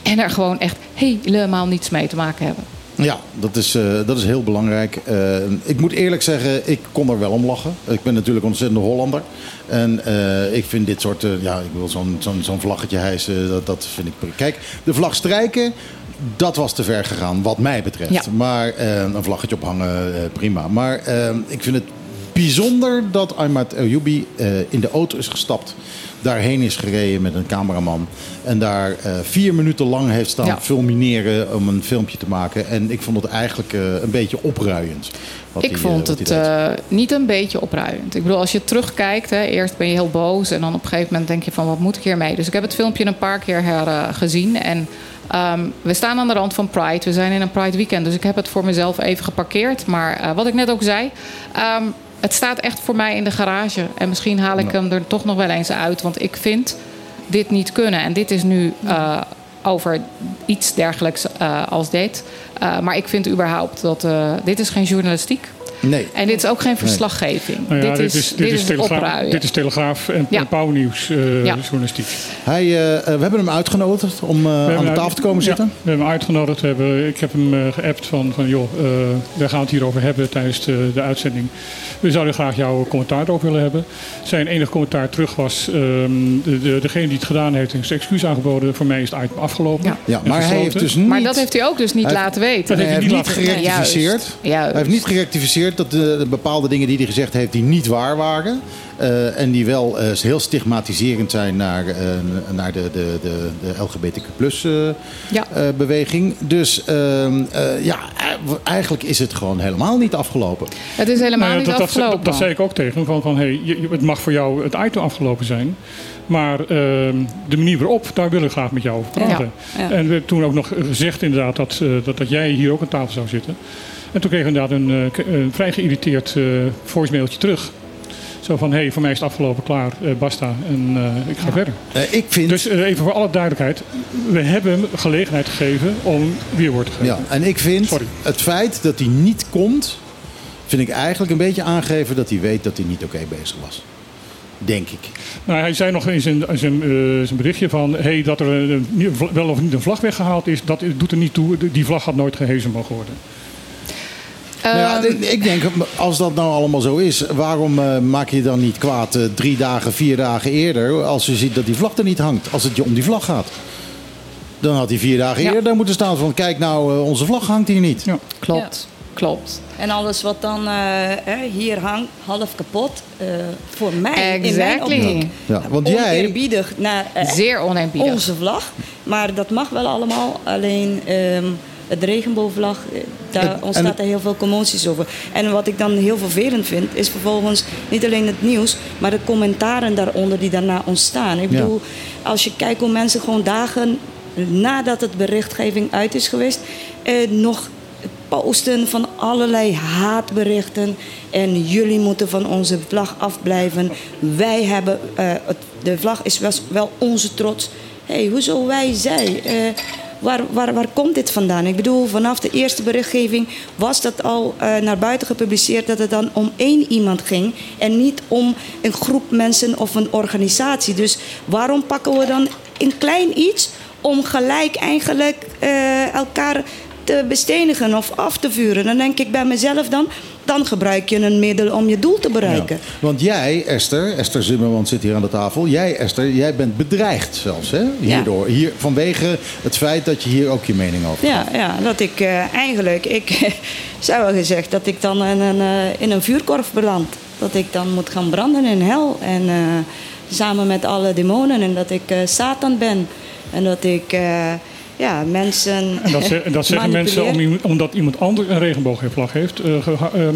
En er gewoon echt helemaal niets mee te maken hebben. Ja, dat is, eh, dat is heel belangrijk. Eh, ik moet eerlijk zeggen, ik kon er wel om lachen. Ik ben natuurlijk een ontzettende Hollander. En eh, ik vind dit soort, ja, ik wil zo'n zo'n zo'n vlaggetje hijsen, dat, dat vind ik... Kijk, de vlag strijken, dat was te ver gegaan, wat mij betreft. Ja. Maar een vlaggetje ophangen, prima. Maar ik vind het bijzonder dat Aymat Eyyoubi eh, in de auto is gestapt. Daarheen is gereden met een cameraman. En daar eh, vier minuten lang heeft staan Ja. fulmineren om een filmpje te maken. En ik vond het eigenlijk eh, een beetje opruiend. ik vond eh, het niet een beetje opruiend. Ik bedoel, als je terugkijkt, hè, eerst ben je heel boos en dan op een gegeven moment denk je van wat moet ik hiermee? Dus ik heb het filmpje een paar keer hergezien en ehm, we staan aan de rand van Pride. We zijn in een Pride weekend, dus ik heb het voor mezelf even geparkeerd. Maar wat ik net ook zei, ehm, het staat echt voor mij in de garage en misschien haal ik hem er toch nog wel eens uit, want ik vind dit niet kunnen. En dit is nu eh, over iets dergelijks eh, als dit. Eh, maar ik vind überhaupt dat eh, dit is geen journalistiek. Nee. En dit is ook geen verslaggeving. Nou ja, dit, is, dit is, telegraaf, opruien. dit is Telegraaf en, Ja. en Pauwnieuws eh, Ja. journalistiek. Hij, we hebben hem uitgenodigd om eh, aan de tafel te komen ja, zitten. we hebben hem uitgenodigd. We hebben, ik heb hem eh, geappt van, van joh, eh, we gaan het hierover hebben tijdens de, de uitzending. We zouden graag jouw commentaar erover willen hebben. Zijn enige commentaar terug was, ehm, de, de, degene die het gedaan heeft, heeft zijn excuus aangeboden. Voor mij is het item afgelopen. Ja. Maar hij heeft dus niet... maar dat heeft hij ook dus niet Hij- laten weten. Dat hij heeft heeft hij niet niet gerectificeerd. Juist, juist. Hij heeft niet gerectificeerd dat de, de bepaalde dingen die hij gezegd heeft, die niet waar waren. Eh, en die wel eh, heel stigmatiserend zijn naar, eh, naar de, de, de, de LGBTQ plus eh, Ja. eh, beweging. Dus ehm, eh, ja, eigenlijk is het gewoon helemaal niet afgelopen. Het is helemaal Nou niet dat, afgelopen. dat, dat zei ik ook tegen hem. Van, van, hey, je- het mag voor jou het item afgelopen zijn. Maar ehm, de manier waarop, daar willen we graag met jou over praten. Ja, ja. En we hebben toen ook nog gezegd inderdaad dat, eh, dat, dat jij hier ook aan tafel zou zitten. En toen kregen we inderdaad een, eh, een vrij geïrriteerd eh voicemailtje terug. Zo van, hé, hey, voor mij is het afgelopen, klaar, eh, basta. En eh, ik ga verder. Eh, ik vind... Dus even voor alle duidelijkheid. We hebben hem gelegenheid gegeven om weerwoord te geven. Ja, en ik vind Sorry. het feit dat hij niet komt, vind ik eigenlijk een beetje aangeven dat hij weet dat hij niet oké bezig was. Denk ik. Nou, hij zei nog in zijn, in zijn, zijn berichtje van hey, dat er een- wel of niet een vlag weggehaald is, dat doet er niet toe. Die vlag had nooit gehezen mogen worden. Nou ja, ik- ik denk, als dat nou allemaal zo is, waarom eh, maak je dan niet kwaad eh, drie dagen, vier dagen eerder, als je ziet dat die vlag er niet hangt, als het je om die vlag gaat? Dan had hij vier dagen Ja. eerder moeten staan van kijk nou, eh, onze vlag hangt hier niet. Ja. Klopt, klopt. En alles wat dan eh, hè, hier hangt, half kapot. eh, voor mij, in mijn Exactly. optiek. Ja, want jij, naar Zeer oneerbiedig. onze vlag. Maar dat mag wel allemaal. Alleen ehm het regenboogvlag, eh, daar ontstaat er heel veel commoties over. En wat ik dan heel vervelend vind, is vervolgens niet alleen het nieuws, maar de commentaren daaronder die daarna ontstaan. Ik Ja. bedoel, als je kijkt hoe mensen gewoon dagen nadat het berichtgeving uit is geweest, eh, nog posten van allerlei haatberichten. En jullie moeten van onze vlag afblijven. Wij hebben, eh, het, de vlag is wel, wel onze trots. Hé, hey, hoezo wij, zij? Eh, waar, waar, waar komt dit vandaan? Ik bedoel, vanaf de eerste berichtgeving was dat al eh, naar buiten gepubliceerd dat het dan om één iemand ging en niet om een groep mensen of een organisatie. Dus waarom pakken we dan een klein iets om gelijk eigenlijk eh, elkaar te bestenigen of af te vuren? Dan denk ik bij mezelf dan, dan gebruik je een middel om je doel te bereiken. Ja. Want jij, Esther, Esther Zimmerman zit hier aan de tafel. Jij, Esther, jij bent bedreigd zelfs, hè? Hierdoor. Hier, vanwege het feit dat je hier ook je mening over Ja, ja dat ik eh, eigenlijk, ik zou wel gezegd dat ik dan in een, eh, in een vuurkorf beland. Dat ik dan moet gaan branden in hel. En eh, samen met alle demonen. En dat ik Satan ben. En dat ik ja, mensen. En dat, ze- en dat zeggen mensen om, omdat iemand anders een regenboogvlag heeft.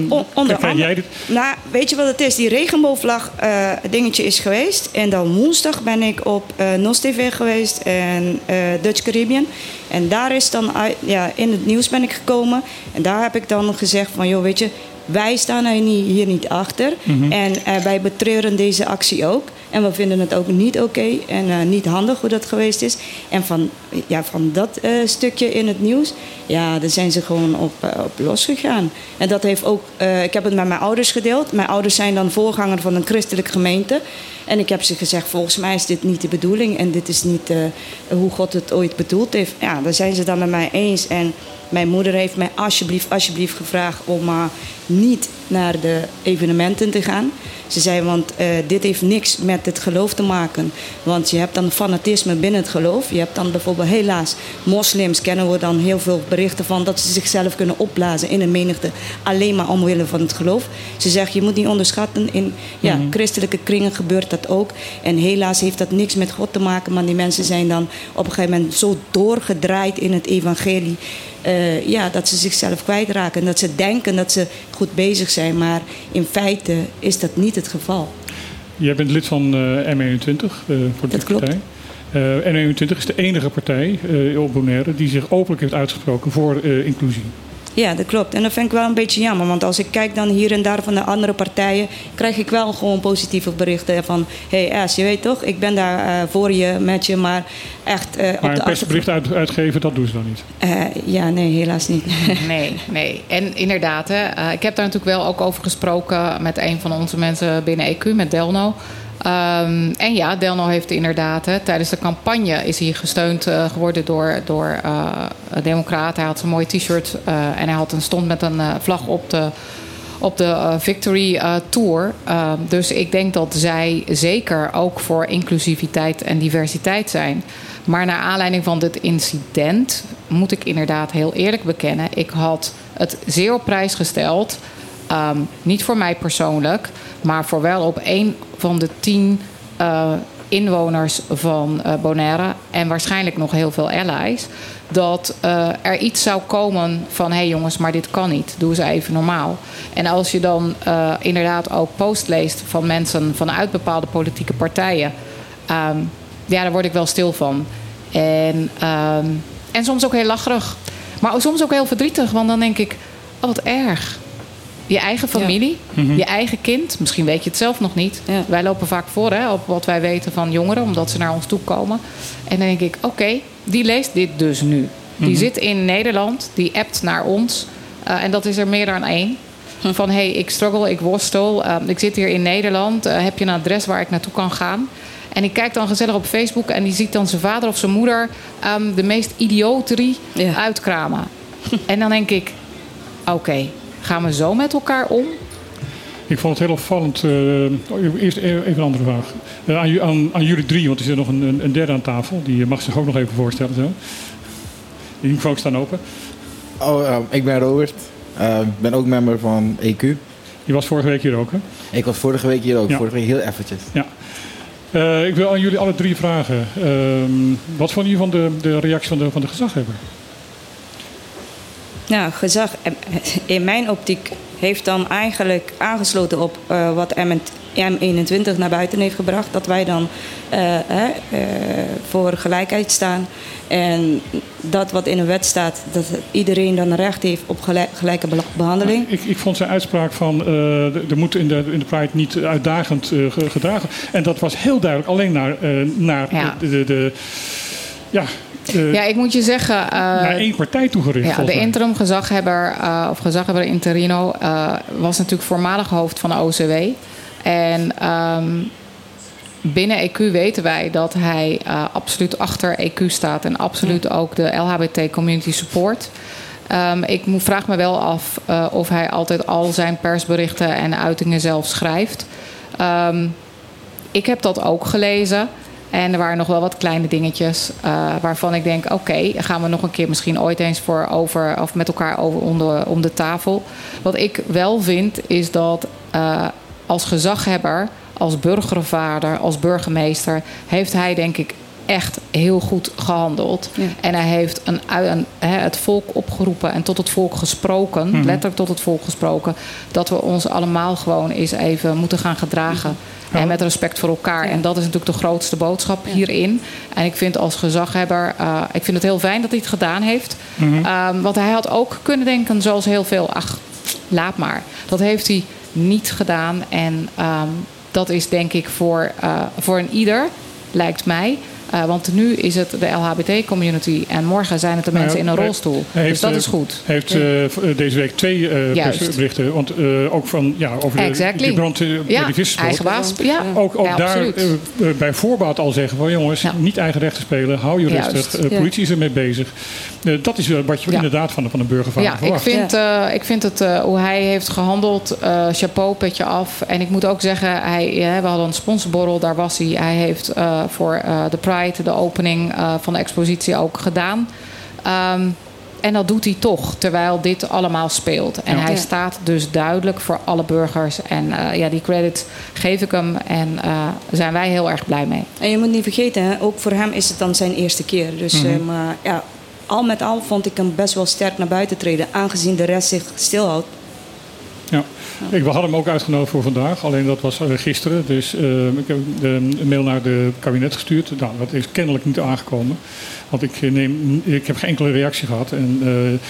O- onder krijg jij dit? nou, weet je wat het is? Die regenboogvlag eh, dingetje is geweest. En dan woensdag ben ik op eh NOS TV geweest en Dutch Caribbean. En daar is dan ja, in het nieuws ben ik gekomen. En daar heb ik dan gezegd van, joh, weet je, wij staan er niet, hier niet achter. En eh, wij betreuren deze actie ook. En we vinden het ook niet oké en eh, niet handig hoe dat geweest is. En van, ja, van dat eh, stukje in het nieuws, ja, daar zijn ze gewoon op, eh, op losgegaan. En dat heeft ook, ik heb het met mijn ouders gedeeld. Mijn ouders zijn dan voorganger van een christelijke gemeente. En ik heb ze gezegd, volgens mij is dit niet de bedoeling. En dit is niet hoe God het ooit bedoeld heeft. Ja, daar zijn ze dan met mij eens. En mijn moeder heeft mij alsjeblieft, alsjeblieft gevraagd om uh, niet naar de evenementen te gaan. Ze zei, want uh, dit heeft niks met het geloof te maken. Want je hebt dan fanatisme binnen het geloof. Je hebt dan bijvoorbeeld, helaas, moslims kennen we dan heel veel berichten van... dat ze zichzelf kunnen opblazen in een menigte. Alleen maar omwille van het geloof. Ze zegt, je moet niet onderschatten. In ja, mm -hmm. christelijke kringen gebeurt dat ook. En helaas heeft dat niks met God te maken. Maar die mensen zijn dan op een gegeven moment zo doorgedraaid in het evangelie... Uh, ja, dat ze zichzelf kwijtraken. En dat ze denken dat ze goed bezig zijn. Maar in feite is dat niet het geval. Jij bent lid van uh, M21, uh, voor de dat klopt. partij. Uh, M21 is de enige partij op Bonaire die zich openlijk heeft uitgesproken voor inclusie. Ja, dat klopt. En dat vind ik wel een beetje jammer. Want als ik kijk dan hier en daar van de andere partijen... krijg ik wel gewoon positieve berichten van... hé hey, S, je weet toch, ik ben daar uh, voor je, met je, maar echt... Uh, maar een persbericht uit, uitgeven, dat doen ze dan niet? Uh, ja, nee, helaas niet. nee, nee. En inderdaad, hè, uh, ik heb daar natuurlijk wel ook over gesproken... met een van onze mensen binnen EQ, met Delno... Um, en ja, Delno heeft inderdaad hè, tijdens de campagne is hij gesteund uh, geworden door, door uh, Democraten. Hij had een mooi t-shirt uh, en hij had een stond met een vlag op de, op de Victory Tour. dus ik denk dat zij zeker ook voor inclusiviteit en diversiteit zijn. Maar naar aanleiding van dit incident moet ik inderdaad heel eerlijk bekennen. Ik had het zeer op prijs gesteld. Um, niet voor mij persoonlijk, maar voor wel op een van de tien uh, inwoners van uh, Bonaire en waarschijnlijk nog heel veel allies. Dat uh, er iets zou komen van: hé hey jongens, maar dit kan niet. Doe eens even normaal. En als je dan inderdaad ook post leest van mensen vanuit bepaalde politieke partijen, um, ja, daar word ik wel stil van. En, um, en soms ook heel lacherig, maar soms ook heel verdrietig, want dan denk ik: oh, wat erg je eigen familie, ja. mm -hmm. je eigen kind. Misschien weet je het zelf nog niet. Ja. Wij lopen vaak voor hè, op wat wij weten van jongeren, omdat ze naar ons toe komen. En dan denk ik, oké, okay, die leest dit dus nu. Mm -hmm. Die zit in Nederland, die appt naar ons. Uh, en dat is er meer dan één. Hm. Van hé, hey, ik struggle, ik worstel. Uh, ik zit hier in Nederland. Uh, heb je een adres waar ik naartoe kan gaan? En die kijkt dan gezellig op Facebook en die ziet dan zijn vader of zijn moeder um, de meest idioterie ja. uitkramen. en dan denk ik, oké, okay, Gaan we zo met elkaar om? Ik vond het heel opvallend. eh, eerst even een andere vraag. Eh, aan, aan, aan jullie drie, want er zit nog een, een, derde aan tafel. Die mag zich ook nog even voorstellen. Zo. Die microfoons staan open. Oh, eh, ik ben Robert. Ik ben ook member van EQ. Die was vorige week hier ook, hè? Ik was vorige week hier ook. Ja. Vorige week heel eventjes. Ja. Eh, ik wil aan jullie alle drie vragen. Ehm, wat vonden jullie van de, de reactie van de, van de gezaghebber? Nou, gezag eh, in mijn optiek heeft dan eigenlijk aangesloten op eh, wat M21 naar buiten heeft gebracht. Dat wij dan eh, hè, eh, voor gelijkheid staan. En dat wat in een wet staat, dat iedereen dan recht heeft op gelijk- gelijke behandeling. Ik, ik vond zijn uitspraak van eh, er moet in de, in de Pride niet uitdagend eh, ge- gedragen. En dat was heel duidelijk alleen naar, eh, naar Ja. de, de, de- ja, de- Ja, ik moet je zeggen... eh, naar één partij toegericht. Ja, de interim gezaghebber, eh, of gezaghebber interino, eh, was natuurlijk voormalig hoofd van de OCW. En ehm, binnen EQ weten wij dat hij eh, absoluut achter EQ staat en absoluut ook de LHBT community support. Ehm, ik vraag me wel af eh, of hij altijd al zijn persberichten en uitingen zelf schrijft. Ehm, ik heb dat ook gelezen. En er waren nog wel wat kleine dingetjes eh, waarvan ik denk: oké, gaan we nog een keer misschien ooit eens voor over of met elkaar over om de, om de tafel. Wat ik wel vind is dat eh, als gezaghebber, als burgervader, als burgemeester, heeft hij denk ik echt heel goed gehandeld. Ja. En hij heeft een, het volk opgeroepen en tot het volk gesproken, letterlijk tot het volk gesproken, dat we ons allemaal gewoon eens even moeten gaan gedragen. En met respect voor elkaar. En dat is natuurlijk de grootste boodschap hierin. En ik vind als gezaghebber, eh, ik vind het heel fijn dat hij het gedaan heeft. Ehm, want hij had ook kunnen denken, zoals heel veel, ach, laat maar. Dat heeft hij niet gedaan. En ehm, dat is denk ik voor, eh, voor een ieder, lijkt mij. Eh, want nu is het de LHBT-community en morgen zijn het de Nou mensen in een rolstoel. heeft, dus dat eh, is goed. Hij heeft eh, deze week twee eh, Juist. persberichten. Want eh, ook van, ja, over de, die brand bij Ja, die vissersboot. eigen baas. Ja, Ook, ook ja, daar bij voorbaat al zeggen van jongens, Ja. niet eigen rechten spelen, hou je Juist. rustig. Ja. politie is ermee bezig. Dat is wat je Ja. inderdaad van, van een burgervader Ja, ik vind, eh, ik vind het, eh, hoe hij heeft gehandeld, eh, chapeau, petje af. En ik moet ook zeggen, hij, ja, we hadden een sponsorborrel, daar was hij. Hij heeft eh, voor eh, de Pride de opening eh, van de expositie ook gedaan. Ehm, en dat doet hij toch, terwijl dit allemaal speelt. En Ja. hij staat dus duidelijk voor alle burgers. En eh, ja, die credit geef ik hem. En eh, daar zijn wij heel erg blij mee. En je moet niet vergeten, hè, ook voor hem is het dan zijn eerste keer. Dus eh, maar, ja, al met al vond ik hem best wel sterk naar buiten treden, aangezien de rest zich stilhoudt. Ja. Ik, we hadden hem ook uitgenodigd voor vandaag, alleen dat was eh, gisteren. Dus eh, ik heb de, een mail naar de kabinet gestuurd. Nou, dat is kennelijk niet aangekomen. Want ik, eh, neem, ik heb geen enkele reactie gehad. En, eh,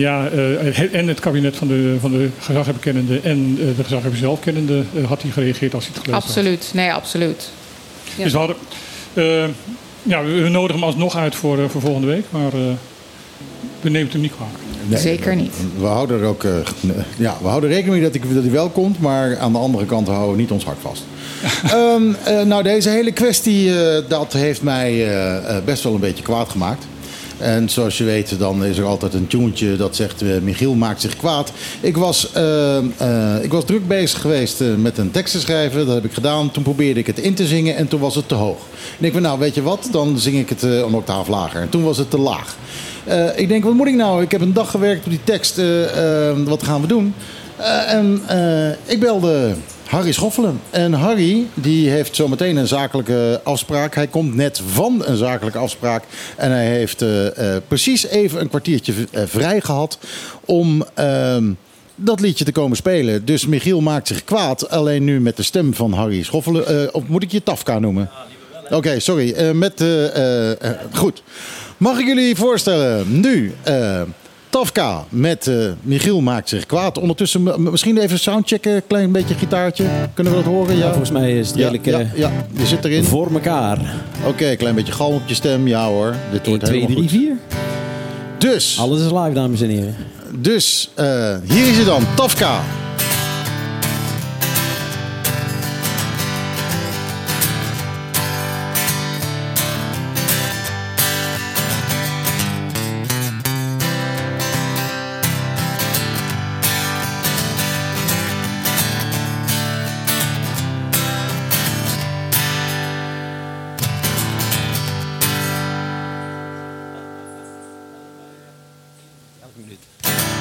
ja, het- en het kabinet van de, van de gezaghebber kennende en de gezaghebber zelf kennende had hij gereageerd als hij het gelezen had. Absoluut, nee, absoluut. Ja. Dus we hadden... ja, we, we nodigen hem alsnog uit voor, voor volgende week. Maar we nemen het hem niet kwalijk. Nee, Zeker niet. We houden er ook eh, ja, we houden rekening mee dat hij, dat hij wel komt, maar aan de andere kant we houden niet ons hart vast. Ehm, eh, nou, deze hele kwestie eh, dat heeft mij eh, eh, best wel een beetje kwaad gemaakt. En zoals je weet, dan is er altijd een tuentje dat zegt: eh, Michiel maakt zich kwaad. Ik was, eh, eh, ik was druk bezig geweest met een tekst te schrijven. Dat heb ik gedaan. Toen probeerde ik het in te zingen en toen was het te hoog. En ik denk: Nou, weet je wat? Dan zing ik het eh, een octaaf lager. En toen was het te laag. Eh, ik denk: Wat moet ik nou? Ik heb een dag gewerkt op die tekst. eh, eh, wat gaan we doen? En ik belde Harry Schoffelen. En Harry die heeft zometeen een zakelijke afspraak. Hij komt net van een zakelijke afspraak. En hij heeft precies even een kwartiertje vrij gehad om ehm, dat liedje te komen spelen. Dus Michiel maakt zich kwaad. Alleen nu met de stem van Harry Schoffelen. Of moet ik je Tafka noemen? Oké, sorry. Met, goed. Mag ik jullie voorstellen nu... eh, Tafka met eh, Michiel maakt zich kwaad. Ondertussen misschien even soundchecken. Klein beetje gitaartje. Kunnen we dat horen? Ja, Volgens mij is het ja, redelijk ja, eh, ja, je zit erin. voor elkaar. Oké, klein beetje galm op je stem. Ja hoor, dit 1, wordt 2, helemaal 3, goed. 4. Dus, Alles is live, dames en heren. dus hier is hij dan. Tafka.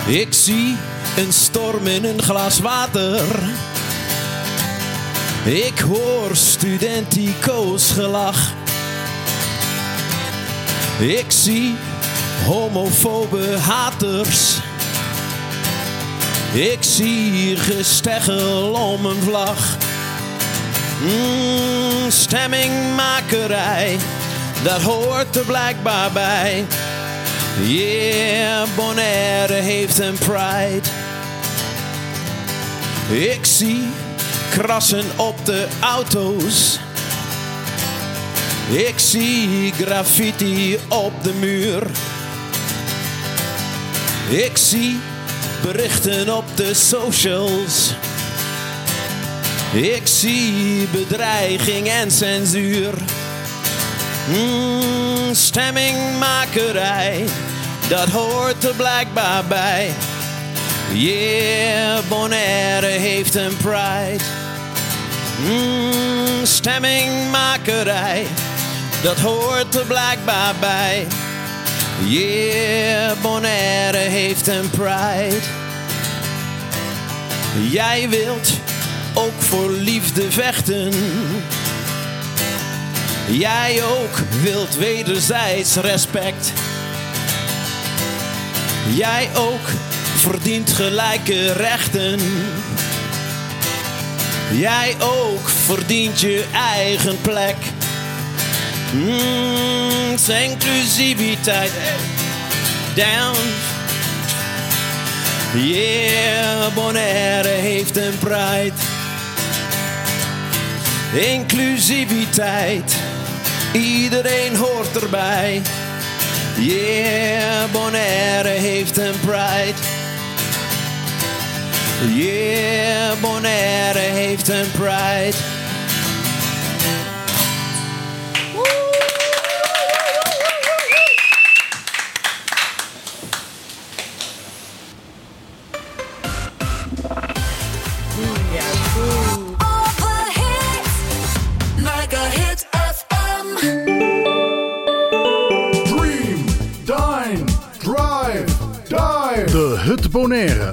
Ik zie een storm in een glas water. Ik hoor studentico's gelach. Ik zie homofobe haters. Ik zie gesteggel om een vlag. Mm, stemmingmakerij, dat hoort er blijkbaar bij. Yeah, Bonaire heeft een pride. Ik zie krassen op de auto's. Ik zie graffiti op de muur. Ik zie berichten op de socials. Ik zie bedreiging en censuur. Mm, stemmingmakerij, dat hoort er blijkbaar bij. Yeah, Bonaire heeft een pride. Mm, stemmingmakerij, dat hoort er blijkbaar bij. Yeah, Bonaire heeft een pride. Jij wilt ook voor liefde vechten. Jij ook wilt wederzijds respect. Jij ook verdient gelijke rechten. Jij ook verdient je eigen plek. Mm, is inclusiviteit. Down. Yeah, Bonaire heeft een pride. Inclusiviteit. Iedereen hoort erbij. Yeah, Bonaire heeft een pride. Yeah, Bonaire heeft een pride.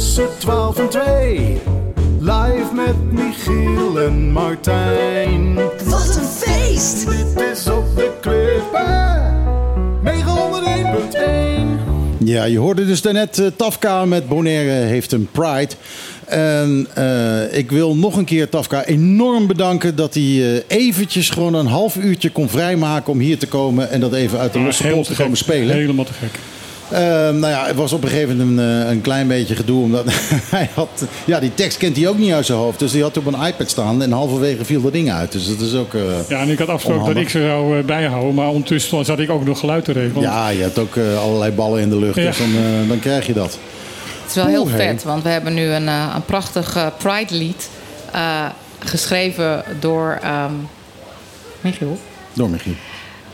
Tussen 12 en 2. Live met Michiel en Martijn. Wat een feest! Dit is op de klippen. 901.1. Ja, je hoorde dus daarnet eh, Tafka met Bonaire heeft een Pride. En eh, ik wil nog een keer Tafka enorm bedanken dat hij eh, eventjes gewoon een half uurtje kon vrijmaken om hier te komen en dat even uit de Ja, losse pols te te komen spelen. Helemaal te gek. Ehm, nou ja, het was op een gegeven moment een, eh, een klein beetje gedoe. Omdat hij had. Ja, die tekst kent hij ook niet uit zijn hoofd. Dus die had op een iPad staan. En halverwege viel dat ding uit. Dus dat is ook. eh, Ja, en ik had afgesproken dat ik ze zou eh, bijhouden. Maar ondertussen zat ik ook nog geluid te regelen. Ja, je hebt ook allerlei ballen in de lucht. Ja. Dus dan, dan krijg je dat. Het is wel heel Oeh, vet, want we hebben nu een, een prachtig Pride-lied eh, geschreven door ehm Michiel. Door Michiel.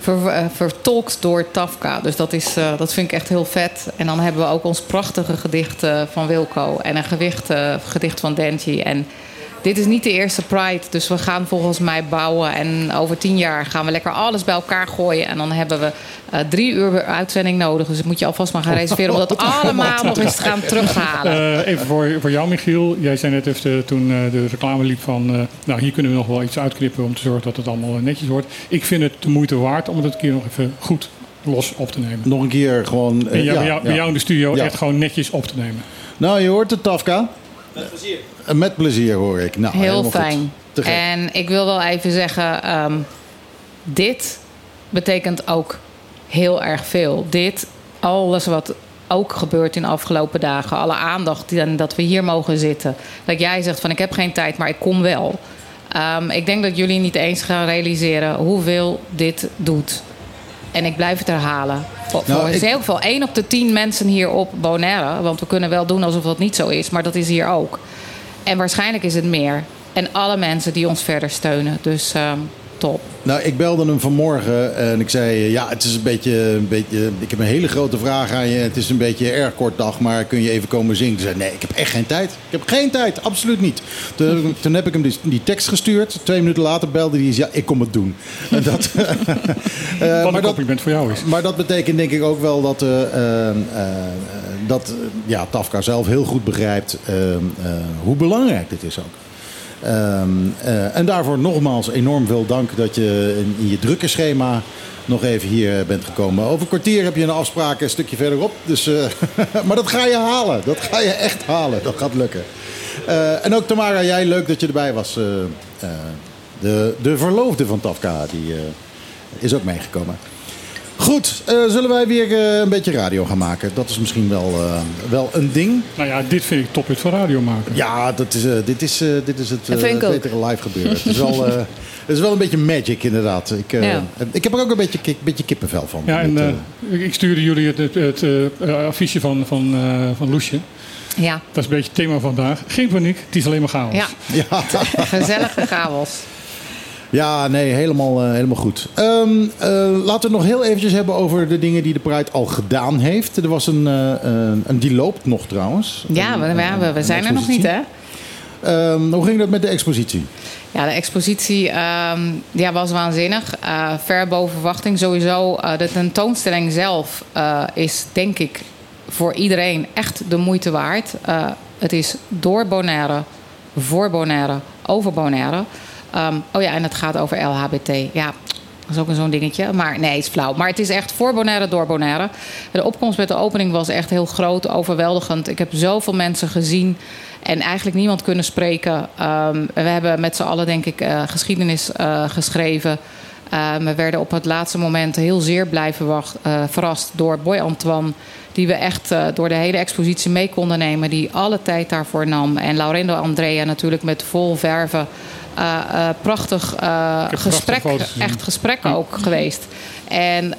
Eh, vertolkt door Tafka. Dus dat, is, eh, dat vind ik echt heel vet. En dan hebben we ook ons prachtige gedicht eh, van Wilco. En een gewicht, gedicht van Denji. En dit is niet de eerste Pride. Dus we gaan volgens mij bouwen. En over tien jaar gaan we lekker alles bij elkaar gooien. En dan hebben we eh, drie uur uitzending nodig. Dus dat moet je alvast maar gaan reserveren. Om dat allemaal nog eens te gaan terughalen. Eh, even voor, voor jou, Michiel. Jij zei net even eh, toen eh, de reclame liep van... eh, nou, hier kunnen we nog wel iets uitknippen om te zorgen dat het allemaal netjes wordt. Ik vind het de moeite waard om het een keer nog even goed los op te nemen. Nog een keer gewoon. En ja, ja, bij, jou, bij ja. jou in de studio Ja. echt gewoon netjes op te nemen. Nou, je hoort het, Tafka. Met plezier. Eh, Met plezier hoor ik. Nou, Heel fijn. En ik wil wel even zeggen, ehm, dit betekent ook heel erg veel. Dit, alles wat ook gebeurt in de afgelopen dagen, alle aandacht die, en dat we hier mogen zitten. Dat jij zegt van ik heb geen tijd, maar ik kom wel. Ehm, ik denk dat jullie niet eens gaan realiseren hoeveel dit doet. En ik blijf het herhalen. Voor, Nou, voor ik- heel veel, op de tien mensen hier op Bonaire. Want we kunnen wel doen alsof dat niet zo is, maar dat is hier ook. En waarschijnlijk is het meer. En alle mensen die ons verder steunen. Dus ehm, top. Nou, ik belde hem vanmorgen en ik zei: eh, Ja, het is een beetje, een beetje. Ik heb een hele grote vraag aan je. Het is een beetje een erg kort dag, maar kun je even komen zingen? Toen zei Nee, ik heb echt geen tijd. Ik heb geen tijd, absoluut niet. Toen, toen heb ik hem die, die tekst gestuurd. Twee minuten later belde hij: Ja, ik kom het doen. En dat, eh, Wat maar een dat, compliment voor jou is. maar dat betekent denk ik ook wel dat, eh, dat ja, Tafka zelf heel goed begrijpt hoe belangrijk dit is ook. Ehm, eh, en daarvoor nogmaals enorm veel dank dat je in, je drukke schema nog even hier bent gekomen. Over een kwartier heb je een afspraak een stukje verderop. Dus, eh, maar dat ga je halen. Dat ga je echt halen. Dat gaat lukken. Eh, en ook Tamara, jij leuk dat je erbij was. Eh, eh, de, de verloofde van Tafka die, eh, is ook meegekomen. Goed, eh, zullen wij weer eh, een beetje radio gaan maken? Dat is misschien wel, eh, wel een ding. Nou ja, dit vind ik toppunt van radio maken. Ja, dat is, dit, is, eh, dit is het betere live gebeuren. het, is wel, eh, het is wel een beetje magic inderdaad. Ik, eh, Ja. ik heb er ook een beetje, beetje kippenvel van. Ja, en ik- stuurde jullie het, het, het eh, affiche van, van, eh, van Loesje. Ja, Dat is een beetje het thema van vandaag. Geen paniek, het is alleen maar chaos. ja. ja. gezellige chaos. Ja, nee, helemaal, eh, helemaal goed. Ehm, eh, laten we het nog heel eventjes hebben over de dingen die de Pride al gedaan heeft. Er was een, eh, een, die loopt nog trouwens. Ja, we, we, we, zijn er nog niet, hè? Ehm, hoe ging dat met de expositie? Ja, de expositie ehm, ja, was waanzinnig. Ver boven verwachting. Sowieso, eh, de tentoonstelling zelf is denk ik voor iedereen echt de moeite waard. Het is door Bonaire, voor Bonaire, over Bonaire. Ehm, oh ja, en het gaat over LHBT. Ja, dat is ook zo'n dingetje. Maar nee, het is flauw. Maar het is echt voor Bonaire, door Bonaire. De opkomst met de opening was echt heel groot, overweldigend. Ik heb zoveel mensen gezien en eigenlijk niemand kunnen spreken. Ehm, we hebben met z'n allen, denk ik, eh, geschiedenis eh, geschreven. Ehm, we werden op het laatste moment heel zeer blij verwacht, eh, verrast door Boy Antoine. Die we echt door de hele expositie mee konden nemen. Die alle tijd daarvoor nam. En Laurendo Andrea natuurlijk met vol verven. Eh, eh, prachtig eh, gesprek, echt gesprek ook geweest. En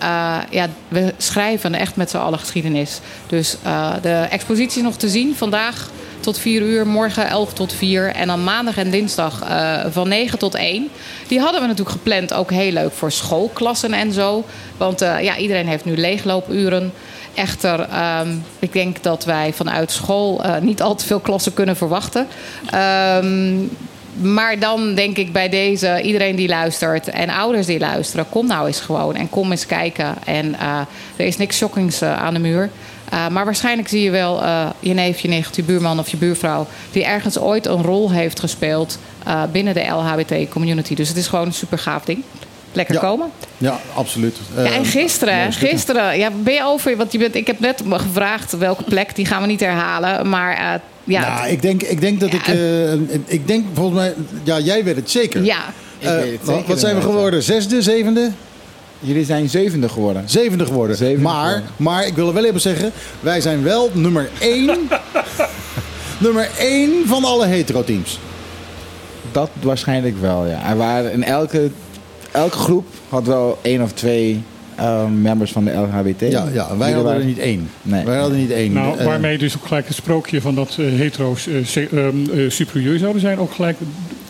ja, we schrijven echt met z'n allen geschiedenis. Dus de expositie is nog te zien vandaag tot 4 uur, morgen 11 tot 4. En dan maandag en dinsdag van 9 tot 1. Die hadden we natuurlijk gepland, ook heel leuk voor schoolklassen en zo. Want ja, iedereen heeft nu leegloopuren. Echter, ehm, ik denk dat wij vanuit school niet al te veel klassen kunnen verwachten. Ehm, maar dan denk ik bij deze, iedereen die luistert en ouders die luisteren, kom nou eens gewoon en kom eens kijken. En eh, er is niks shockings eh, aan de muur. Uh, maar waarschijnlijk zie je wel je neef, je nicht, je buurman of je buurvrouw... die ergens ooit een rol heeft gespeeld binnen de LHBT-community. Dus het is gewoon een super gaaf ding. Lekker ja. komen. Ja, absoluut. Ja, en gisteren, uh, gisteren ja, ben je over... Want je bent, ik heb net gevraagd welke plek, die gaan we niet herhalen. Maar uh, ja... Nou, ik denk, ik denk dat ja. ik... Uh, ik denk volgens mij... Ja, jij weet het zeker. Ja. Uh, wat, wat zijn we geworden? Zesde, zevende? Jullie zijn zevende geworden. Zevende geworden. Zevende maar, geworden. maar ik wil er wel even zeggen, wij zijn wel nummer één. nummer één van alle hetero-teams. Dat waarschijnlijk wel, ja. Er waren in elke, elke groep had wel één of twee ehm, members van de LHBT. Ja, ja, wij hadden waren- er niet één. Nee. Wij hadden niet één. Nou, waarmee dus ook gelijk het sprookje van dat eh, hetero's eh, se- ehm, eh, superieur zouden zijn, ook gelijk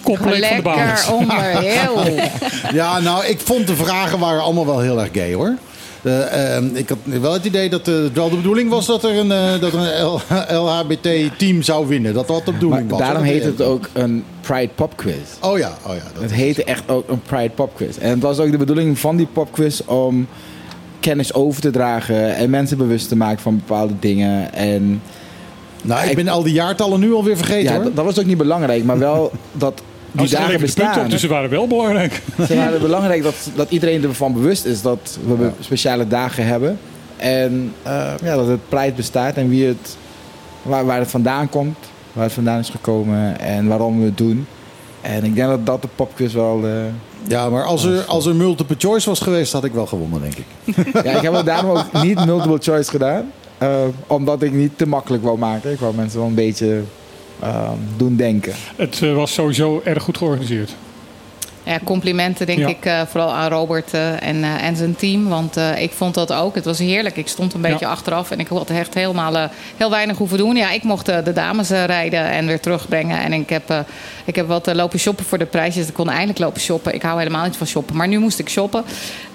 compleet van de baan onder, heel. Ja, nou, ik vond de vragen waren allemaal wel heel erg gay, hoor. Eh, ehm, ik had wel het idee dat eh, het wel de bedoeling was dat er een, eh, dat een LHBT-team zou winnen. Dat dat de bedoeling Maar was. daarom heet het ook een Pride Pop Quiz. Oh ja, oh ja. Dat Het heette echt ook een Pride Pop Quiz. En het was ook de bedoeling van die Pop Quiz om kennis over te dragen en mensen bewust te maken van bepaalde dingen. En nou, ik ben al die jaartallen nu alweer vergeten, ja, hoor. dat, dat was ook niet belangrijk, maar wel dat die dagen op, bestaan. dus ze waren wel belangrijk. Ze waren belangrijk dat, dat iedereen ervan bewust is dat we speciale dagen hebben. En eh, ja, dat het Pride bestaat en wie het, waar, waar het vandaan komt, waar het vandaan is gekomen en waarom we het doen. En ik denk dat dat de popquiz wel... eh, Ja, maar als er, als er multiple choice was geweest, had ik wel gewonnen, denk ik. ja, ik heb het daarom ook niet multiple choice gedaan. eh, omdat ik niet te makkelijk wou maken. Ik wou mensen wel een beetje ehm, doen denken. Het eh, was sowieso erg goed georganiseerd. Ja, complimenten denk Ja. ik eh, vooral aan Robert eh, en, eh, en zijn team. Want eh, ik vond dat ook. Het was heerlijk. Ik stond een beetje Ja. achteraf en ik had echt helemaal heel weinig hoeven doen. Ja, ik mocht de dames rijden en weer terugbrengen. En ik heb, eh, ik heb wat lopen shoppen voor de prijsjes. Ik kon eindelijk lopen shoppen. Ik hou helemaal niet van shoppen. Maar nu moest ik shoppen.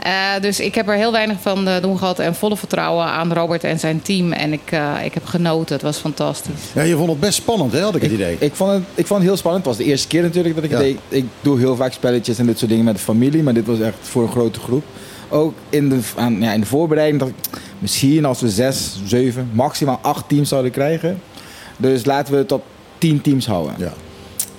Eh, dus ik heb er heel weinig van eh, doen gehad. En volle vertrouwen aan Robert en zijn team. En ik, eh, ik heb genoten. Het was fantastisch. Ja, je vond het best spannend, hè, had ik het idee. Ik vond, het, ik vond het heel spannend. Het was de eerste keer natuurlijk dat ik Ja. het deed. Ik doe heel vaak spelletjes en dit soort dingen met de familie. Maar dit was echt voor een grote groep. Ook in de, aan, ja, in de voorbereiding dacht ik... Misschien als we zes, zeven, maximaal acht teams zouden krijgen. Dus laten we het op tien teams houden. Ja.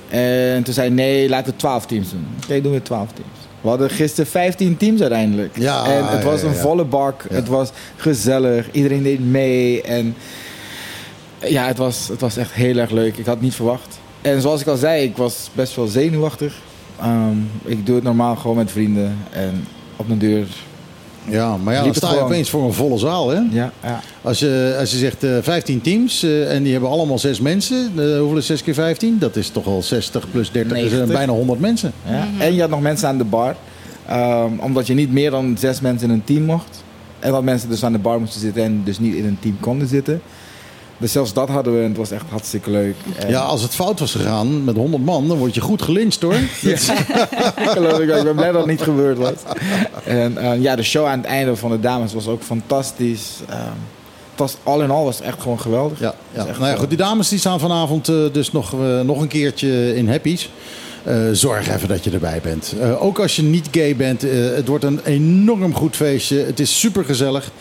En toen zei nee, laten we twaalf teams doen. Oké, doen we twaalf teams. We hadden gisteren 15 teams uiteindelijk. Ja, en het ja, was ja, een volle bak. Ja. Het was gezellig. Iedereen deed mee. En ja, het was, het was echt heel erg leuk. Ik had het niet verwacht. En zoals ik al zei, ik was best wel zenuwachtig. Ehm, ik doe het normaal gewoon met vrienden. En op mijn deur. Ja, maar ja, dan sta je gewoon. opeens voor een volle zaal, hè? Ja, ja. Als je, als je zegt eh 15 teams eh, en die hebben allemaal zes mensen. eh, hoeveel is 6 keer 15? Dat is toch al 60 plus 30, dus, 90. bijna 100 mensen. Ja. En je had nog mensen aan de bar. Ehm, omdat je niet meer dan zes mensen in een team mocht. En dat mensen dus aan de bar moesten zitten en dus niet in een team konden zitten. Dus zelfs dat hadden we en het was echt hartstikke leuk. En- Ja, als het fout was gegaan met 100 man, dan word je goed gelincht hoor. Geloof ik, ben blij dat het niet gebeurd was. En eh, ja, de show aan het einde van de dames was ook fantastisch. Ehm, het was al in al was het echt gewoon geweldig. Ja, ja. Nou ja, goed, die dames die staan vanavond eh, dus nog, eh, nog een keertje in Happy's. Eh, zorg even dat je erbij bent. Eh, ook als je niet gay bent, eh, het wordt een enorm goed feestje. Het is super gezellig.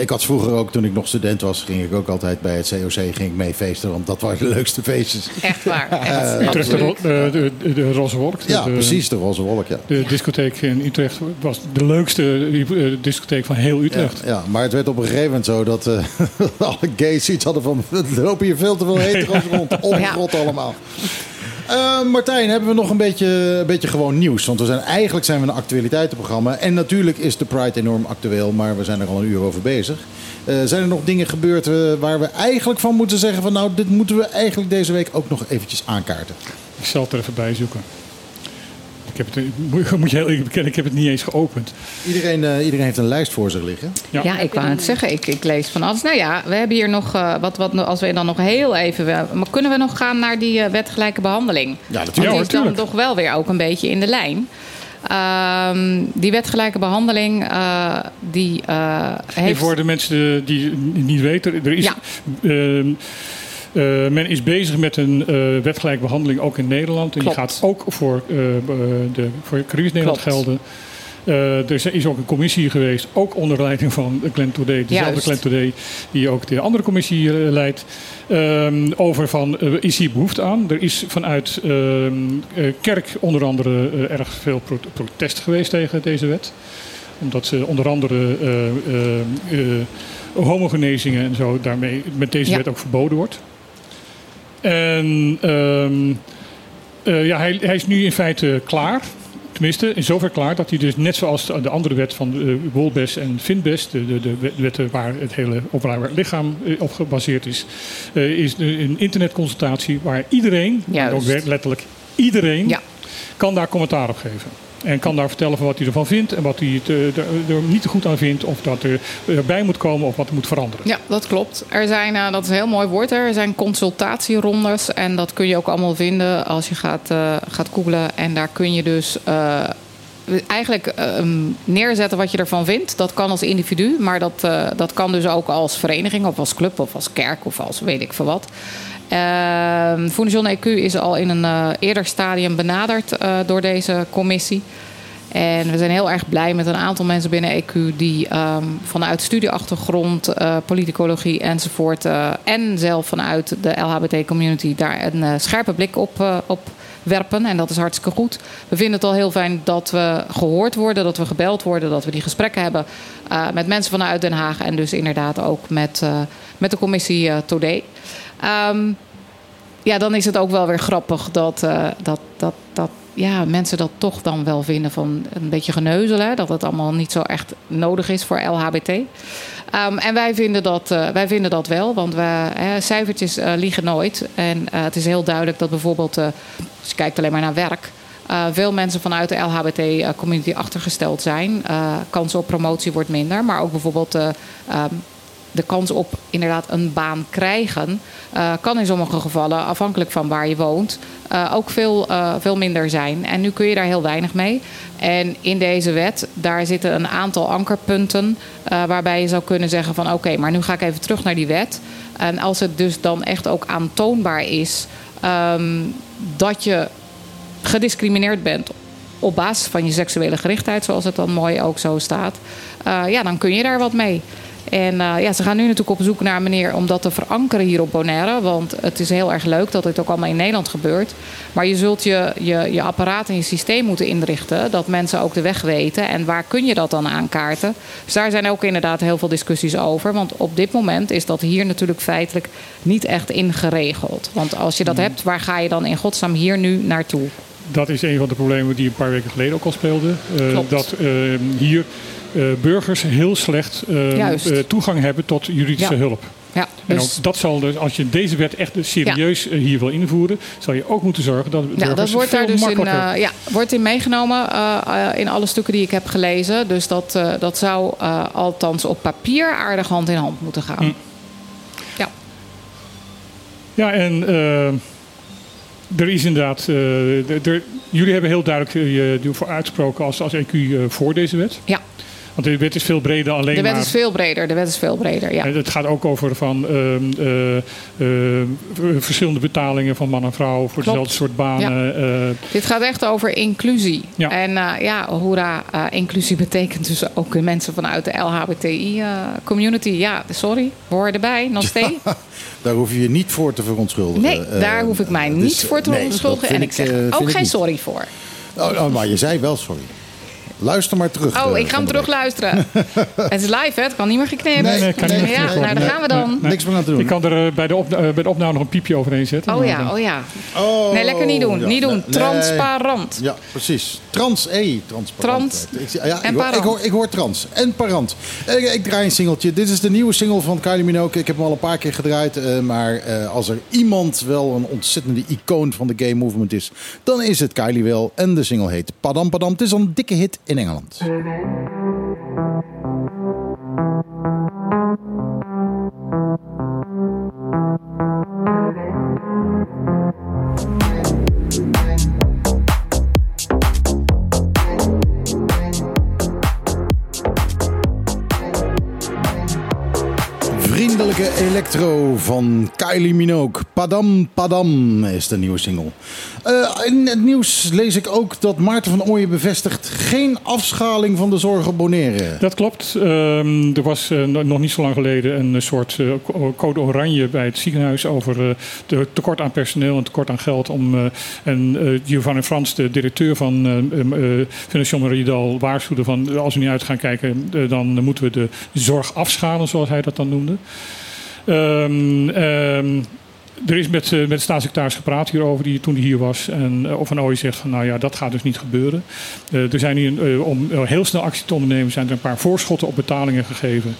ik had vroeger ook, toen ik nog student was, ging ik ook altijd bij het COC ging ik mee feesten. Want dat waren de leukste feestjes. Echt waar. Echt, Utrecht, de, de, de, de Roze Wolk. Ja, de, precies, de roze wolk. Ja. De discotheek in Utrecht was de leukste discotheek van heel Utrecht. ja, maar het werd op een gegeven moment zo dat eh, alle gays iets hadden van... er lopen hier veel te veel hetero's rond. Opgerot allemaal. Eh, Martijn, hebben we nog een beetje, een beetje gewoon nieuws? Want we zijn, eigenlijk zijn we een actualiteitenprogramma. En natuurlijk is de Pride enorm actueel, maar we zijn er al een uur over bezig. Eh, zijn er nog dingen gebeurd eh, waar we eigenlijk van moeten zeggen van... nou, dit moeten we eigenlijk deze week ook nog eventjes aankaarten. Ik zal het er even bij zoeken. Ik heb het, moet, moet je heel eerlijk bekennen, ik heb het niet eens geopend. Iedereen, eh, iedereen heeft een lijst voor zich liggen. Ja, ik wou het zeggen. Ik, ik lees van alles. Nou ja, we hebben hier nog eh, wat, wat. Als we dan nog heel even. Maar kunnen we nog gaan naar die eh, wetgelijke behandeling? Ja, Want natuurlijk. die is dan toch wel weer ook een beetje in de lijn. Ehm, die wetgelijke behandeling, eh, die eh, Even heeft. voor de mensen die het niet weten. Er is, Ja. Eh, men is bezig met een eh wetgelijke behandeling ook in Nederland. En die gaat ook voor, eh, de, voor Caribisch Nederland gelden. Er is ook een commissie geweest, ook onder leiding van Glenn Today, dezelfde. Glenn Today, die ook de andere commissie leidt, ehm, over van, is hier behoefte aan? Er is vanuit ehm, eh, kerk onder andere erg veel pro- protest geweest tegen deze wet omdat ze onder andere homogenezingen en zo daarmee met deze Ja. wet ook verboden wordt. En ehm, eh, ja, hij, hij is nu in feite klaar. Tenminste, in zover klaar dat hij dus net zoals de de andere wet van uh, Wolbes en Finbest, de, de, de wetten waar het hele openbaar lichaam eh, op gebaseerd is, eh, is een internetconsultatie waar iedereen, ook letterlijk iedereen, Ja. kan daar commentaar op geven. En kan daar vertellen van wat hij ervan vindt en wat hij het, eh, er, er niet te goed aan vindt, of dat er erbij moet komen of wat er moet veranderen. Ja, dat klopt. Er zijn, eh, dat is een heel mooi woord, er zijn consultatierondes. En dat kun je ook allemaal vinden als je gaat, eh, gaat googlen. En daar kun je dus eh, eigenlijk eh, neerzetten wat je ervan vindt. Dat kan als individu, maar dat, eh, dat kan dus ook als vereniging of als club of als kerk of als weet ik veel wat. Uh, Foundation EQ is al in een eh, eerder stadium benaderd eh, door deze commissie. En we zijn heel erg blij met een aantal mensen binnen EQ die ehm, vanuit studieachtergrond, eh, politicologie enzovoort. eh, en zelf vanuit de LHBT-community daar een eh, scherpe blik op, op werpen. En dat is hartstikke goed. We vinden het al heel fijn dat we gehoord worden, dat we gebeld worden, dat we die gesprekken hebben met mensen vanuit Den Haag. En dus inderdaad ook met, met de commissie Todé. Ehm, ja, dan is het ook wel weer grappig dat, eh, dat, dat, dat ja, mensen dat toch dan wel vinden van een beetje geneuzelen. Dat het allemaal niet zo echt nodig is voor LHBT. Ehm, en wij vinden, dat, eh, wij vinden dat wel, want we, cijfertjes eh, liegen nooit. En het is heel duidelijk dat bijvoorbeeld, als je kijkt alleen maar naar werk... veel mensen vanuit de LHBT-community achtergesteld zijn. Kans op promotie wordt minder, maar ook bijvoorbeeld... eh, ehm, de kans op inderdaad een baan krijgen, eh, kan in sommige gevallen, afhankelijk van waar je woont, eh, ook veel, eh, veel minder zijn. En nu kun je daar heel weinig mee. En in deze wet, daar zitten een aantal ankerpunten waarbij je zou kunnen zeggen van oké, maar nu ga ik even terug naar die wet. En als het dus dan echt ook aantoonbaar is ehm, dat je gediscrimineerd bent op basis van je seksuele gerichtheid, zoals het dan mooi ook zo staat, ja, dan kun je daar wat mee. En eh, ja, ze gaan nu natuurlijk op zoek naar een manier om dat te verankeren hier op Bonaire. Want het is heel erg leuk dat dit ook allemaal in Nederland gebeurt. Maar je zult je, je, je apparaat en je systeem moeten inrichten. Dat mensen ook de weg weten. En waar kun je dat dan aankaarten? Dus daar zijn ook inderdaad heel veel discussies over. Want op dit moment is dat hier natuurlijk feitelijk niet echt ingeregeld. Want als je dat hebt, waar ga je dan in godsnaam hier nu naartoe? Dat is een van de problemen die een paar weken geleden ook al speelden. Eh, Klopt. dat eh, hier eh, burgers heel slecht eh, eh, toegang hebben tot juridische Ja. hulp. Ja, En dus- ook dat zal dus, als je deze wet echt serieus eh, hier wil invoeren, zal je ook moeten zorgen dat Ja, burgers dat wordt veel daar dus in, eh, ja, wordt in meegenomen eh, eh, in alle stukken die ik heb gelezen. Dus dat, eh, dat zou eh, althans op papier aardig hand in hand moeten gaan. Hm. Ja. Ja, en eh, er is inderdaad. eh, de- er- jullie hebben heel duidelijk eh, je voor uitgesproken als, als EQ eh, voor deze wet. Ja. Want de wet is veel breder alleen De wet maar. is veel breder. De wet is veel breder, ja. En Het gaat ook over van, ehm, eh, eh, verschillende betalingen van man en vrouw voor Klopt. dezelfde soort banen. eh, Dit gaat echt over inclusie. Ja. En eh, ja, hoera, eh, inclusie betekent dus ook mensen vanuit de LHBTI-community. ja, sorry, horen erbij, nog steeds. Daar hoef je je niet voor te verontschuldigen. Nee, daar hoef ik mij dus, niet voor te nee, verontschuldigen. En ik zeg ook geen niet. sorry voor. Oh, oh, maar je zei wel sorry. Luister maar terug. Oh, eh, ik ga van hem terug luisteren. het is live, hè? Het kan niet meer geknipt. Nee, nee, kan niet meer ja, geknipt nou, daar gaan we dan. Nee. Niks meer aan te doen. Ik kan er eh, bij de, eh, bij de opname nog een piepje overheen zetten. Oh Maar ja, dan- oh ja. Oh, Nee, lekker niet doen. ja, Niet doen. nee, Transparant. Ja, precies. Trans, E. Transparant. Trans Ik, zie- ja, en ik, hoor, parant. ik, hoor, ik hoor trans en parant. Ik, ik draai een singeltje. Dit is de nieuwe single van Kylie Minogue. Ik heb hem al een paar keer gedraaid. eh, maar eh, als er iemand wel een ontzettende icoon van de gay movement is... dan is het Kylie wel. En de single heet Padam Padam. Het is al een dikke hit in Engeland. Vriendelijke electro van Kylie Minogue. Padam Padam is de nieuwe single. Eh, in het nieuws lees ik ook dat Maarten van Ooyen bevestigt... geen afschaling van de zorg op. Dat klopt. Ehm, er was eh, no- nog niet zo lang geleden een soort eh, co- code oranje bij het ziekenhuis over de tekort aan personeel en tekort aan geld. Om, en Giovanni Frans, de directeur van uh, Maridal, waarschuwde van als we niet uit gaan kijken, dan moeten we de zorg afschalen, zoals hij dat dan noemde. Ehm, er is met, eh, met de staatssecretaris gepraat hierover die, toen hij hier was. En uh, Van Ooyen zegt van nou ja, dat gaat dus niet gebeuren. Uh, er zijn hier, uh, om heel snel actie te ondernemen, zijn er een paar voorschotten op betalingen gegeven.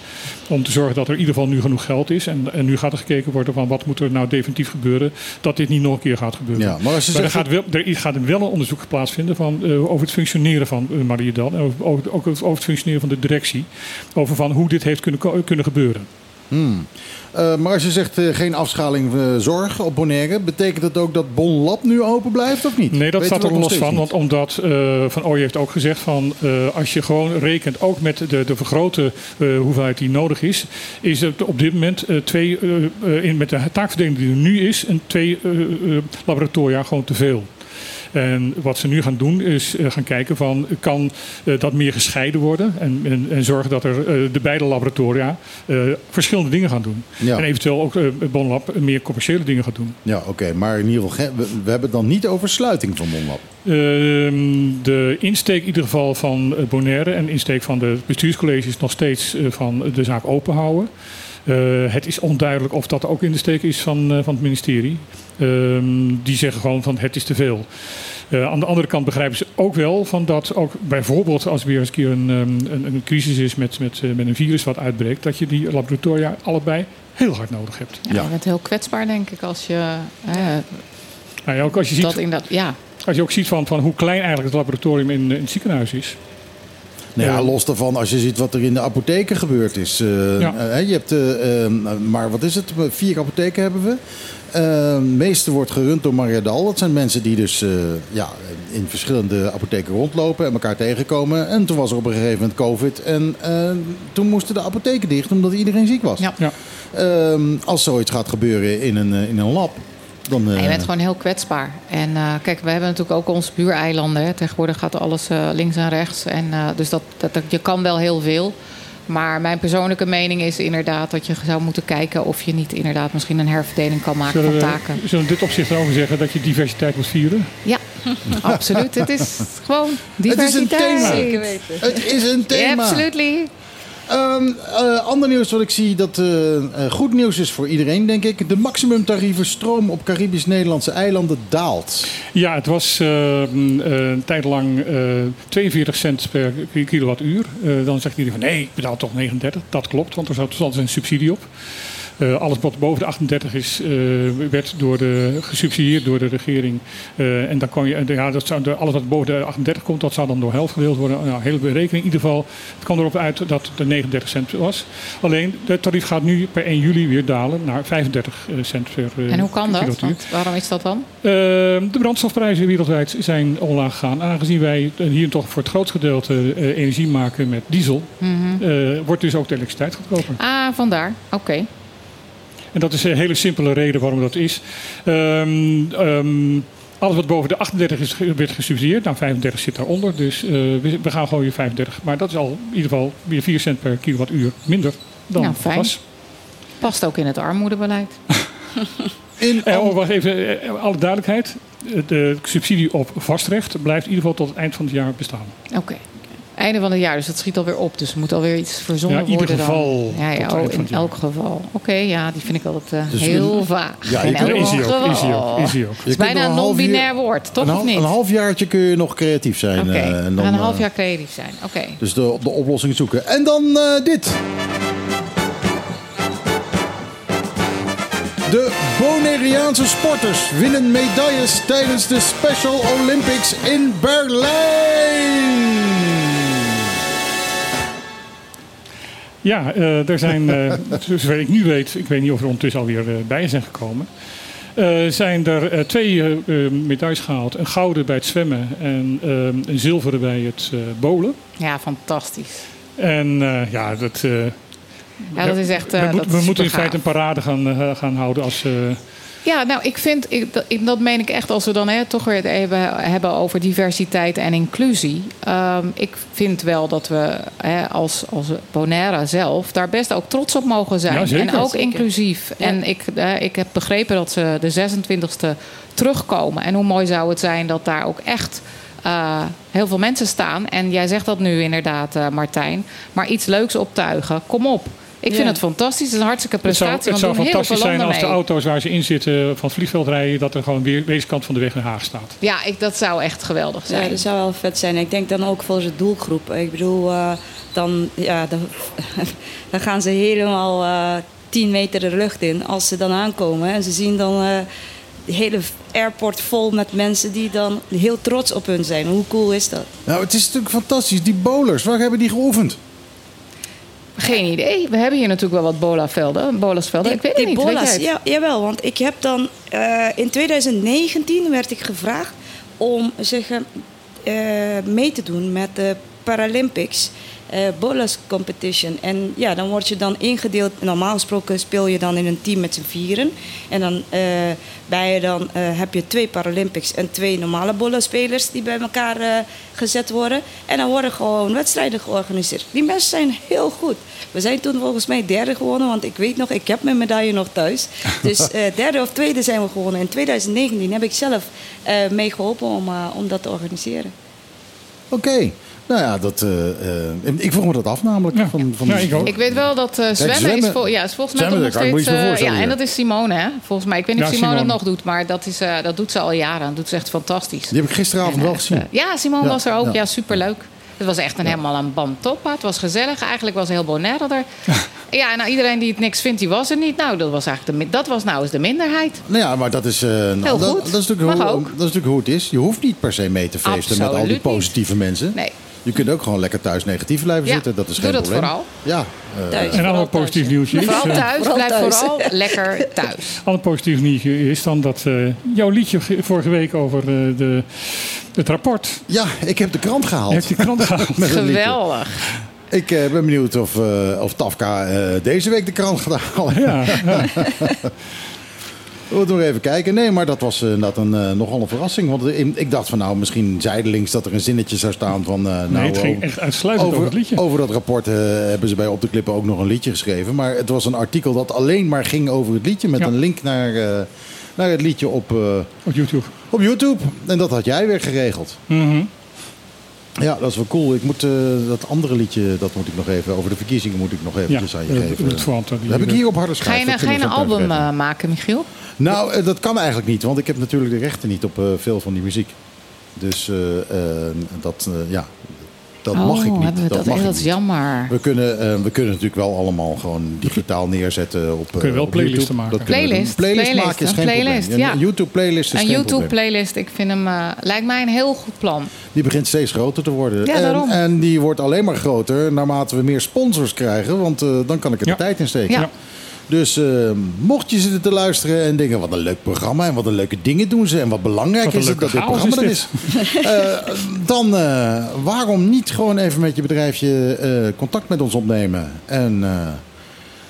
Om te zorgen dat er in ieder geval nu genoeg geld is. En, en nu gaat er gekeken worden van wat moet er nou definitief gebeuren. Dat dit niet nog een keer gaat gebeuren. Ja, maar als je maar er, gaat wel, er gaat wel een onderzoek plaatsvinden van, uh, over het functioneren van uh, Mariedal. En over, ook over het functioneren van de directie. Over van hoe dit heeft kunnen, kunnen gebeuren. Hmm. Uh, maar als je zegt uh, geen afschaling uh, zorg op Bonaire, betekent dat ook dat Bon Lab nu open blijft of niet? Nee, dat Weten staat er los van. niet? Want omdat uh, Van Ooyen heeft ook gezegd van uh, als je gewoon rekent ook met de, de vergrote uh, hoeveelheid die nodig is, is het op dit moment uh, twee, in, met de taakverdeling die er nu is, en twee uh, uh, laboratoria gewoon te veel. En wat ze nu gaan doen is uh, gaan kijken van kan uh, dat meer gescheiden worden en, en, en zorgen dat er uh, de beide laboratoria verschillende dingen gaan doen. Ja. En eventueel ook Bonlab meer commerciële dingen gaat doen. Ja, oké. Okay. Maar in ieder geval, ge- we, we, hebben het dan niet over sluiting van Bonlab. Ehm, de insteek in ieder geval van Bonaire en de insteek van de bestuurscollege is nog steeds van de zaak open houden. Uh, het is onduidelijk of dat ook in de steek is van, uh, van het ministerie. Uh, die zeggen gewoon van het is te veel. Uh, aan de andere kant begrijpen ze ook wel van dat ook bijvoorbeeld als er weer eens een keer een, um, een, een crisis is met, met, met een virus wat uitbreekt, dat je die laboratoria allebei heel hard nodig hebt. Ja, Je bent heel kwetsbaar denk ik als je. nou ja, ook als je ziet, dat in dat, ja. als je ook ziet van, van hoe klein eigenlijk het laboratorium in, in het ziekenhuis is. Nou ja, los daarvan, als je ziet wat er in de apotheken gebeurd is. Uh, Ja. uh, je hebt, uh, maar wat is het? Vier apotheken hebben we. Uh, de meeste wordt gerund door Mariadal. Dat zijn mensen die dus uh, ja, in verschillende apotheken rondlopen en elkaar tegenkomen. En toen was er op een gegeven moment COVID. En uh, toen moesten de apotheken dicht omdat iedereen ziek was. Ja. Ja. Uh, als zoiets gaat gebeuren in een, in een lab. Dan, uh, En je bent gewoon heel kwetsbaar. En uh, kijk, we hebben natuurlijk ook onze buureilanden. Hè. Tegenwoordig gaat alles uh, links en rechts. En, uh, dus dat, dat, dat, je kan wel heel veel. Maar mijn persoonlijke mening is inderdaad dat je zou moeten kijken of je niet inderdaad misschien een herverdeling kan maken Zullen van taken. zullen we dit opzicht erover zeggen dat je diversiteit moet vieren? Ja, absoluut. Het is gewoon Het is een diversiteit. thema. Zeker weten. Het is een thema. Absolutely. Um, ander nieuws wat ik zie dat uh, uh, goed nieuws is voor iedereen, denk ik. De maximumtarieven stroom op Caribisch-Nederlandse eilanden daalt. Ja, het was uh, een tijd lang 42 cent per kilowattuur. dan zegt iedereen van nee, ik betaal toch 39. Dat klopt, want er zat altijd een subsidie op. Uh, alles wat boven de 38 is, uh, werd door de, gesubsidieerd door de regering. Uh, en dan kon je, ja, dat zou, de, alles wat boven de 38 komt, dat zou dan door helft gedeeld worden. Nou, hele berekening. In ieder geval, het kwam erop uit dat het 39 cent was. Alleen, het tarief gaat nu per 1 juli weer dalen naar 35 cent per En hoe kan dat? Want waarom is dat dan? de brandstofprijzen wereldwijd zijn omlaag gegaan. Aangezien wij hier toch voor het grootste gedeelte energie maken met diesel, mm -hmm. wordt dus ook de elektriciteit goedkoper. Ah, vandaar. Oké. Okay. En dat is een hele simpele reden waarom dat is. Um, um, alles wat boven de 38 is, werd gesubsidieerd. Nou, 35 zit daaronder. Dus uh, we, we, gaan gewoon weer 35. Maar dat is al in ieder geval weer 4 cent per kilowattuur minder dan nou, fijn. was. Past ook in het armoedebeleid. in en, oh, wacht even, alle duidelijkheid. De subsidie op vastrecht blijft in ieder geval tot het eind van het jaar bestaan. Oké. Okay. Einde van het jaar, dus dat schiet alweer op. Dus er moet alweer iets verzonnen ja, in worden. ieder geval. Dan. Ja, ja oh, in elk geval. Oké, okay, ja, die vind ik altijd uh, dus heel we, vaag. Ja, in elk is ook, is hij ook, is hij ook. Het is bijna een non-binair woord, toch een, of niet? Een halfjaartje kun je nog creatief zijn. Oké, okay. uh, en dan, een half jaar creatief zijn. Oké. Okay. Dus de, de oplossing zoeken. En dan uh, dit. De Bonaireaanse sporters winnen medailles tijdens de Special Olympics in Berlijn. Ja, uh, er zijn, uh, zover ik nu weet, ik weet niet of er ondertussen alweer uh, bij zijn gekomen. Uh, zijn er twee medailles gehaald. Een gouden bij het zwemmen en een zilveren bij het bolen. Ja, fantastisch. En ja, dat... ja, dat is echt. we, dat we moeten in feite een parade gaan, gaan houden als. Ja, nou, ik vind, ik, dat, ik, dat meen ik echt als we dan hè, toch weer het even hebben over diversiteit en inclusie. Um, ik vind wel dat we hè, als, als Bonaire zelf daar best ook trots op mogen zijn. Ja, en ook zeker. inclusief. Ja. En ik, ik heb begrepen dat ze de 26e terugkomen. En hoe mooi zou het zijn dat daar ook echt. Uh, heel veel mensen staan. En jij zegt dat nu inderdaad, uh, Martijn. Maar iets leuks optuigen. Kom op. Ik vind het fantastisch. Het is een hartstikke Het zou, prestatie. het zou doen heel fantastisch zijn als de auto's waar ze in zitten van het vliegveld rijden, dat er gewoon weer deze kant van de weg naar Haag staat. Ja, ik, dat zou echt geweldig zijn. Ja, dat zou wel vet zijn. Ik denk dan ook voor de doelgroep. Ik bedoel, eh, dan, ja, dan, dan gaan ze helemaal eh 10 meter de lucht in als ze dan aankomen. En ze zien dan eh, de hele airport vol met mensen die dan heel trots op hun zijn. Hoe cool is dat? Nou, het is natuurlijk fantastisch. Die bowlers, waar hebben die geoefend? Geen idee. We hebben hier natuurlijk wel wat bolavelden, bolasvelden. Ik weet het niet. Weet bolas, het? ja, jawel, want ik heb dan eh, in 2019 werd ik gevraagd om zeg, eh, mee te doen met de Paralympics bolas competition. En ja, dan word je dan ingedeeld. Normaal gesproken speel je dan in een team met z'n vieren. En dan, eh, bij je dan eh, heb je twee Paralympics en twee normale bola-spelers die bij elkaar gezet worden. En dan worden gewoon wedstrijden georganiseerd. Die mensen zijn heel goed. We zijn toen volgens mij derde gewonnen, want ik weet nog, ik heb mijn medaille nog thuis. Dus derde of tweede zijn we gewonnen. In 2019 heb ik zelf eh meegeholpen om, om dat te organiseren. Oké. Nou ja, dat, eh, eh, ik vroeg me dat af namelijk. Van, van Ik weet wel dat eh, zwemmen, zwemmen- is, vol- ja, is volgens mij zwemmen, nog steeds... ja, en dat is Simone, hè? Volgens mij. Ik weet niet Ja, of Simone, Simone. het nog doet, maar dat, is, eh, dat doet ze al jaren. Dat doet ze echt fantastisch. Die heb ik gisteravond wel gezien. Ja, Simone Ja, was er ook. ja. Ja, superleuk. Het was echt een helemaal een bandtoppa. Het was gezellig. Eigenlijk was heel Bonaire er. Ja, en nou, iedereen die het niks vindt, die was er niet. Nou, dat was eigenlijk de, dat was nou eens de minderheid. Nou ja, maar dat is, Heel dat, goed. dat, is natuurlijk Mag hoe, ook. dat is natuurlijk hoe het is. Je hoeft niet per se mee te feesten met al die niet. positieve mensen. Nee. Je kunt ook gewoon lekker thuis negatief blijven Ja, zitten. Dat is doe geen dat probleem. vooral. Ja. eh, en ander positief nieuwtje is. Vooral eh, thuis. Vooral Blijf thuis. vooral lekker thuis. Ander positief nieuwtje is dan dat eh, jouw liedje ge- vorige week over eh, de, het rapport. Ja, ik heb de krant gehaald. Je hebt die krant gehaald. Met een liedje. Geweldig. Ik eh, ben benieuwd of, eh, of Tafka eh, deze week de krant gaat halen. Ja. We moeten nog even kijken. Nee, maar dat was inderdaad een, eh, nogal een verrassing. Want ik dacht van nou, misschien zijdelings dat er een zinnetje zou staan van... eh, nou, het ging over- echt uitsluitend over het liedje. Over dat rapport eh, hebben ze bij Op de Klippen ook nog een liedje geschreven. Maar het was een artikel dat alleen maar ging over het liedje. Met Ja. een link naar, naar het liedje op, Op YouTube. op YouTube. En dat had jij weer geregeld. Mhm. Ja, dat is wel cool. Ik moet eh, dat andere liedje, dat moet ik nog even... Over de verkiezingen moet ik nog eventjes aan je eh, geven. het dat heb ik hier op harde Ga schijf. je, ga je kunnen een we zo album eh, maken, Michiel? nou, dat kan eigenlijk niet, want ik heb natuurlijk de rechten niet op eh, veel van die muziek. Dus eh, eh, dat, eh, ja, dat oh, mag ik niet. hebben we dat dat, mag echt, ik dat is niet. jammer. We kunnen, eh, we kunnen natuurlijk wel allemaal gewoon digitaal neerzetten op. eh, Kun je wel op playlisten YouTube. maken. Dat Playlist. Playlist, playlist, maken is een geen playlist, probleem. ja. Een YouTube playlist is Een geen YouTube probleem. playlist, ik vind hem, eh, lijkt mij een heel goed plan. Die begint steeds groter te worden. Ja, en, en die wordt alleen maar groter naarmate we meer sponsors krijgen. Want eh, dan kan ik er Ja. de tijd in steken. Ja. Dus eh, mocht je zitten te luisteren en denken... wat een leuk programma en wat een leuke dingen doen ze... en wat belangrijk Wat is het dat dit programma er is is... Eh, dan eh, waarom niet gewoon even met je bedrijfje eh, contact met ons opnemen... en eh,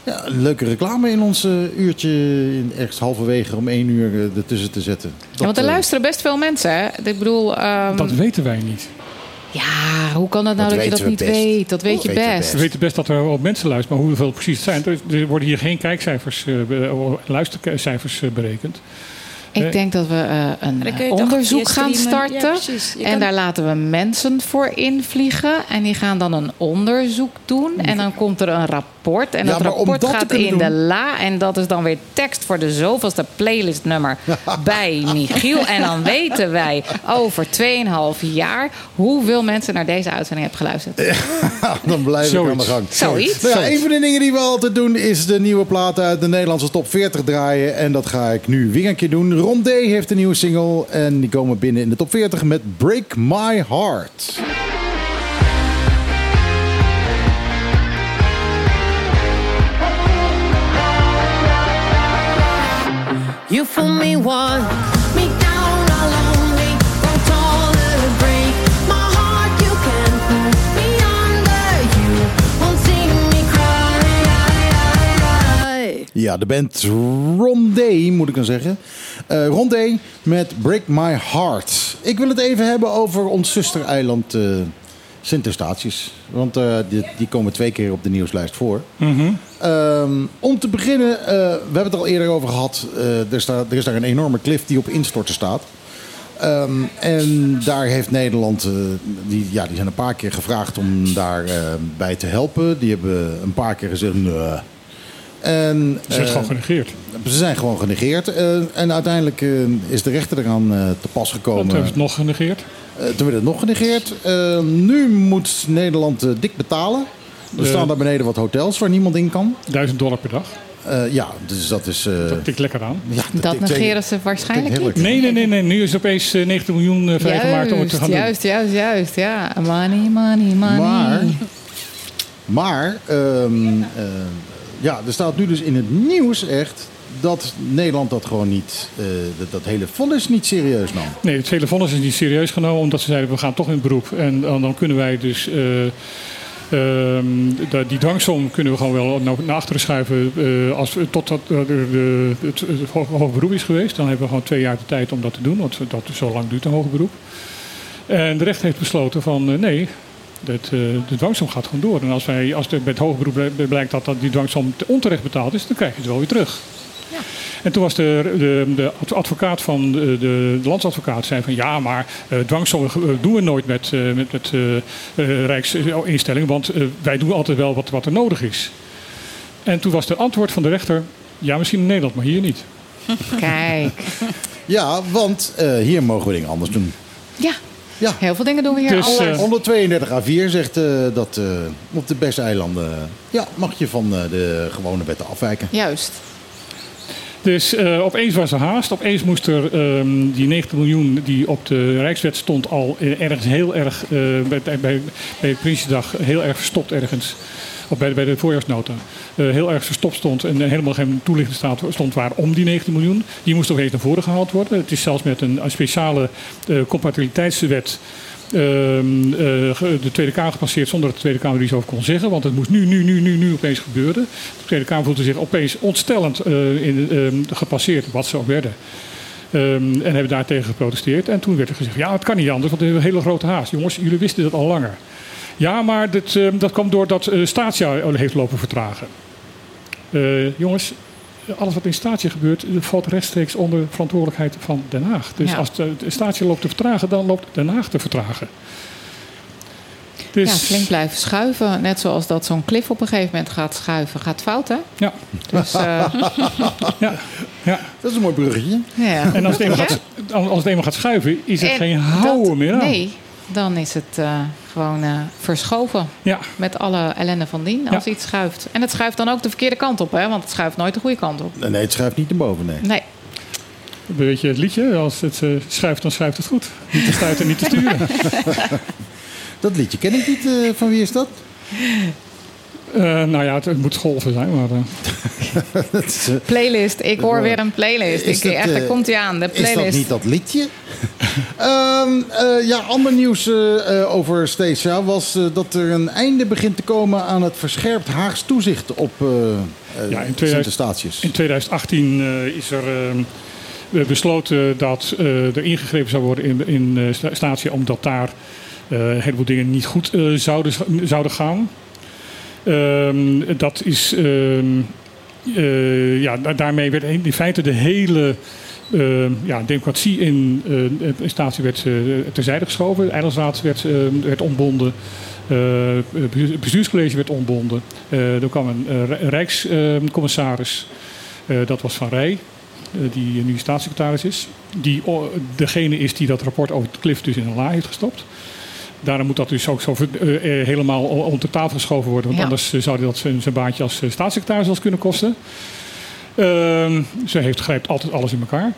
ja, een leuke reclame in ons eh, uurtje... in- ergens halverwege om één uur eh, ertussen te zetten. Ja, want er luisteren best veel mensen, hè? Ik bedoel, ehm, Dat weten wij niet. Ja, hoe kan het nou Dat dat, je dat niet best. weet? Dat weet Dat je weten we best. We weten best dat er wel mensen luisteren, maar hoeveel precies het zijn. Er- worden hier geen kijkcijfers, eh, luistercijfers eh, berekend. Ik denk dat we eh, een eh, onderzoek gaan. Ja, starten. en kan- daar laten we mensen voor invliegen. En die gaan dan een onderzoek doen. En dan komt er een rapport. En Ja, dat rapport dat gaat in de la. En dat is dan weer tekst voor de zoveelste playlistnummer bij Michiel. En dan weten wij over 2,5 jaar hoeveel mensen naar deze uitzending hebben geluisterd. dan blijf ik aan de Zoiets. gang. Zoiets. Nou ja, een van de dingen die we altijd doen is de nieuwe platen uit de Nederlandse top 40 draaien. En dat ga ik nu weer een keer doen. Rondé heeft een nieuwe single en die komen binnen in de top 40 met Break My Heart. You fool me once, me down a lonely, go taller to break my heart. You can put me under, you won't see me cry. Ja, de band Rondé moet ik dan zeggen. Eh Rondé met Break My Heart. Ik wil het even hebben over ons zustereiland eh Sint Eustatius. Want eh, die, die komen twee keer op de nieuwslijst voor. Ehm, om te beginnen, eh, we hebben het al eerder over gehad. eh, er, staat, er is daar een enorme klif die op instorten staat. ehm, en daar heeft Nederland, eh, die, ja, die zijn een paar keer gevraagd om daarbij bij te helpen. Die hebben een paar keer gezegd, nee. En, Ze zijn eh, gewoon genegeerd. Ze zijn gewoon genegeerd. Eh, en uiteindelijk eh, is de rechter eraan eh, te pas gekomen. Want hebben ze het nog genegeerd. Eh, toen werd het nog genegeerd. Eh, nu moet Nederland dik betalen. Er staan daar beneden wat hotels waar niemand in kan. 1000 dollar per dag. Eh, ja, dus dat is... eh, Dat tikt lekker aan. ja, Dat negeren ze waarschijnlijk niet. Nee, nee, nee, nee. Nu is opeens eh, 90 miljoen vrijgemaakt om het te gaan Juist, juist, juist, juist. Ja, money, money, money. Maar, maar ehm, eh, ja, er staat nu dus in het nieuws echt dat Nederland dat gewoon niet, eh, dat, hele vonnis niet serieus nam. Nee, het hele vonnis is niet serieus genomen, omdat ze zeiden we gaan toch in beroep. En dan, dan kunnen wij dus. eh, ehm, die dwangsom kunnen we gewoon wel naar, achteren schuiven eh, als, totdat eh, de, het, het beroep is geweest. Dan hebben we gewoon twee jaar de tijd om dat te doen, want dat, zo lang duurt een hoger beroep. En de rechter heeft besloten van eh, nee, dat, eh, de dwangsom gaat gewoon door. En als, wij, als er bij het hoger beroep bl- blijkt dat, dat die dwangsom te onterecht betaald is, dan krijg je het wel weer terug. En toen was de, de, de advocaat van de, de, de landsadvocaat zei van ja, maar eh dwangsommen eh, doen we nooit met, eh, met, met eh, eh, Rijksinstellingen, want wij doen altijd wel wat, wat er nodig is. En toen was de antwoord van de rechter, ja misschien in Nederland, maar hier niet. Kijk. Ja, want eh, hier mogen we dingen anders doen. Ja. Ja. Heel veel dingen doen we hier Dus, anders. eh, 132 A4 zegt eh, dat eh, op de Bes-eilanden ja, mag je van eh, de gewone wetten afwijken. Juist. Dus eh, opeens was er haast. Opeens moest er ehm, die 90 miljoen die op de Rijkswet stond al ergens heel erg, eh, bij, bij, bij, bij Prinsjesdag, heel erg verstopt ergens. Of bij, bij de voorjaarsnota. eh, heel erg verstopt stond en helemaal geen toelichting stond waarom die 90 miljoen. Die moest opeens naar voren gehaald worden. Het is zelfs met een, speciale eh, compatibiliteitswet ge- de Tweede Kamer gepasseerd zonder dat de Tweede Kamer er iets over kon zeggen. Want het moest nu, nu, nu, nu, nu opeens gebeuren. De Tweede Kamer voelde zich opeens ontstellend in, ehm, gepasseerd, wat ze ook werden. Ehm, en hebben daartegen geprotesteerd. En toen werd er gezegd, ja, het kan niet anders, want we hebben een hele grote haast. Jongens, jullie wisten dat al langer. Ja, maar dit, ehm, dat kwam doordat uh, Statia heeft lopen vertragen. Eh, jongens, alles wat in Statia gebeurt, eh, valt rechtstreeks onder verantwoordelijkheid van Den Haag. Dus Ja. als de, de Statia loopt te vertragen, dan loopt Den Haag te vertragen. Dus, Ja, flink blijven schuiven. Net zoals dat zo'n klif op een gegeven moment gaat schuiven. Gaat fout, hè? Ja. Dus, eh, ja, ja. Dat is een mooi bruggetje. ja. En als het eenmaal gaat, als het eenmaal gaat schuiven, is het En geen dat- houden meer aan. Nee, dan is het eh, gewoon eh, verschoven. Ja. Met alle ellende van dien als Ja. iets schuift. En het schuift dan ook de verkeerde kant op, hè? Want het schuift nooit de goede kant op. Nee, het schuift niet naar boven, nee. Nee. Weet je het liedje? Als het eh, schuift, dan schuift het goed. Niet te stuiten, niet te sturen. Dat liedje ken ik niet. eh, van wie is dat? Eh, nou ja, het, het moet golven zijn, maar... eh, is, eh, Playlist. Ik hoor weer een playlist. Is Ik, dat, echt, daar komt hij aan. De Is dat playlist. niet dat liedje? Ehm, eh, ja, ander nieuws eh, eh, over Stacia was dat er een einde begint te komen aan het verscherpt Haags toezicht op eh eh, Ja, in 2000 Sint-Eustatius. In 2018 eh, is er eh, besloten dat eh, er ingegrepen zou worden in, in eh, sta- Statia, omdat daar eh, een heleboel dingen niet goed eh, zouden, zouden gaan. Ehm, dat is. ehm, eh, ja, da- daarmee werd in feite de hele eh, ja, democratie in, Statia werd, eh, terzijde geschoven. Eilandsraad werd, werd ontbonden. Het bestuurscollege werd ontbonden. Er kwam een rijkscommissaris. Dat was Van Rij, die nu staatssecretaris is. Die degene is die dat rapport over het klif dus in een la heeft gestopt. Daarom moet dat dus ook zo eh, eh, helemaal onder tafel geschoven worden. Want Ja. anders eh, zou dat zijn, baantje als staatssecretaris wel kunnen kosten. Ehm, ze heeft, grijpt altijd alles in elkaar.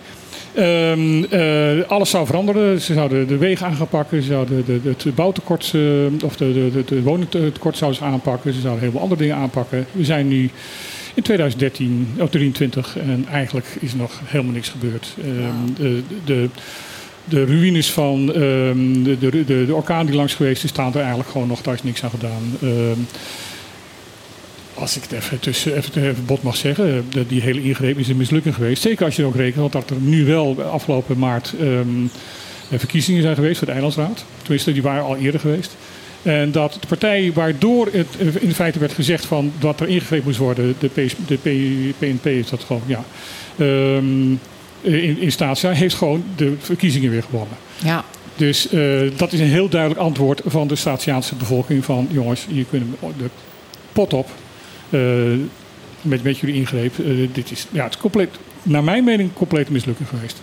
Ehm, eh, alles zou veranderen. Ze zouden de wegen aan gaan pakken. Ze zouden de, de, het bouwtekort of de, de, de, woningtekort zouden ze aanpakken. Ze zouden heel veel andere dingen aanpakken. We zijn nu in 2013, of 23 en eigenlijk is er nog helemaal niks gebeurd. Ehm, de, de, ruïnes van ehm, de, de, de, orkaan die langs geweest is, staan er eigenlijk gewoon nog. Daar is niks aan gedaan. Ehm, als ik het even, tussen, even, bot mag zeggen, die hele ingreep is een mislukking geweest. Zeker als je ook rekent dat er nu wel afgelopen maart ehm, eh, verkiezingen zijn geweest voor de Eilandsraad. Tenminste, die waren al eerder geweest. En dat de partij waardoor het eh, in feite werd gezegd van dat er ingegrepen moest worden, de, de PNP is dat gewoon, ja. Eh, in, in Statia heeft gewoon de verkiezingen weer gewonnen. Ja. Dus eh, dat is een heel duidelijk antwoord van de Statiaanse bevolking van jongens, hier kunnen we de pot op eh, met, met jullie ingreep. Dit is, ja, het is compleet, naar mijn mening, complete mislukking geweest.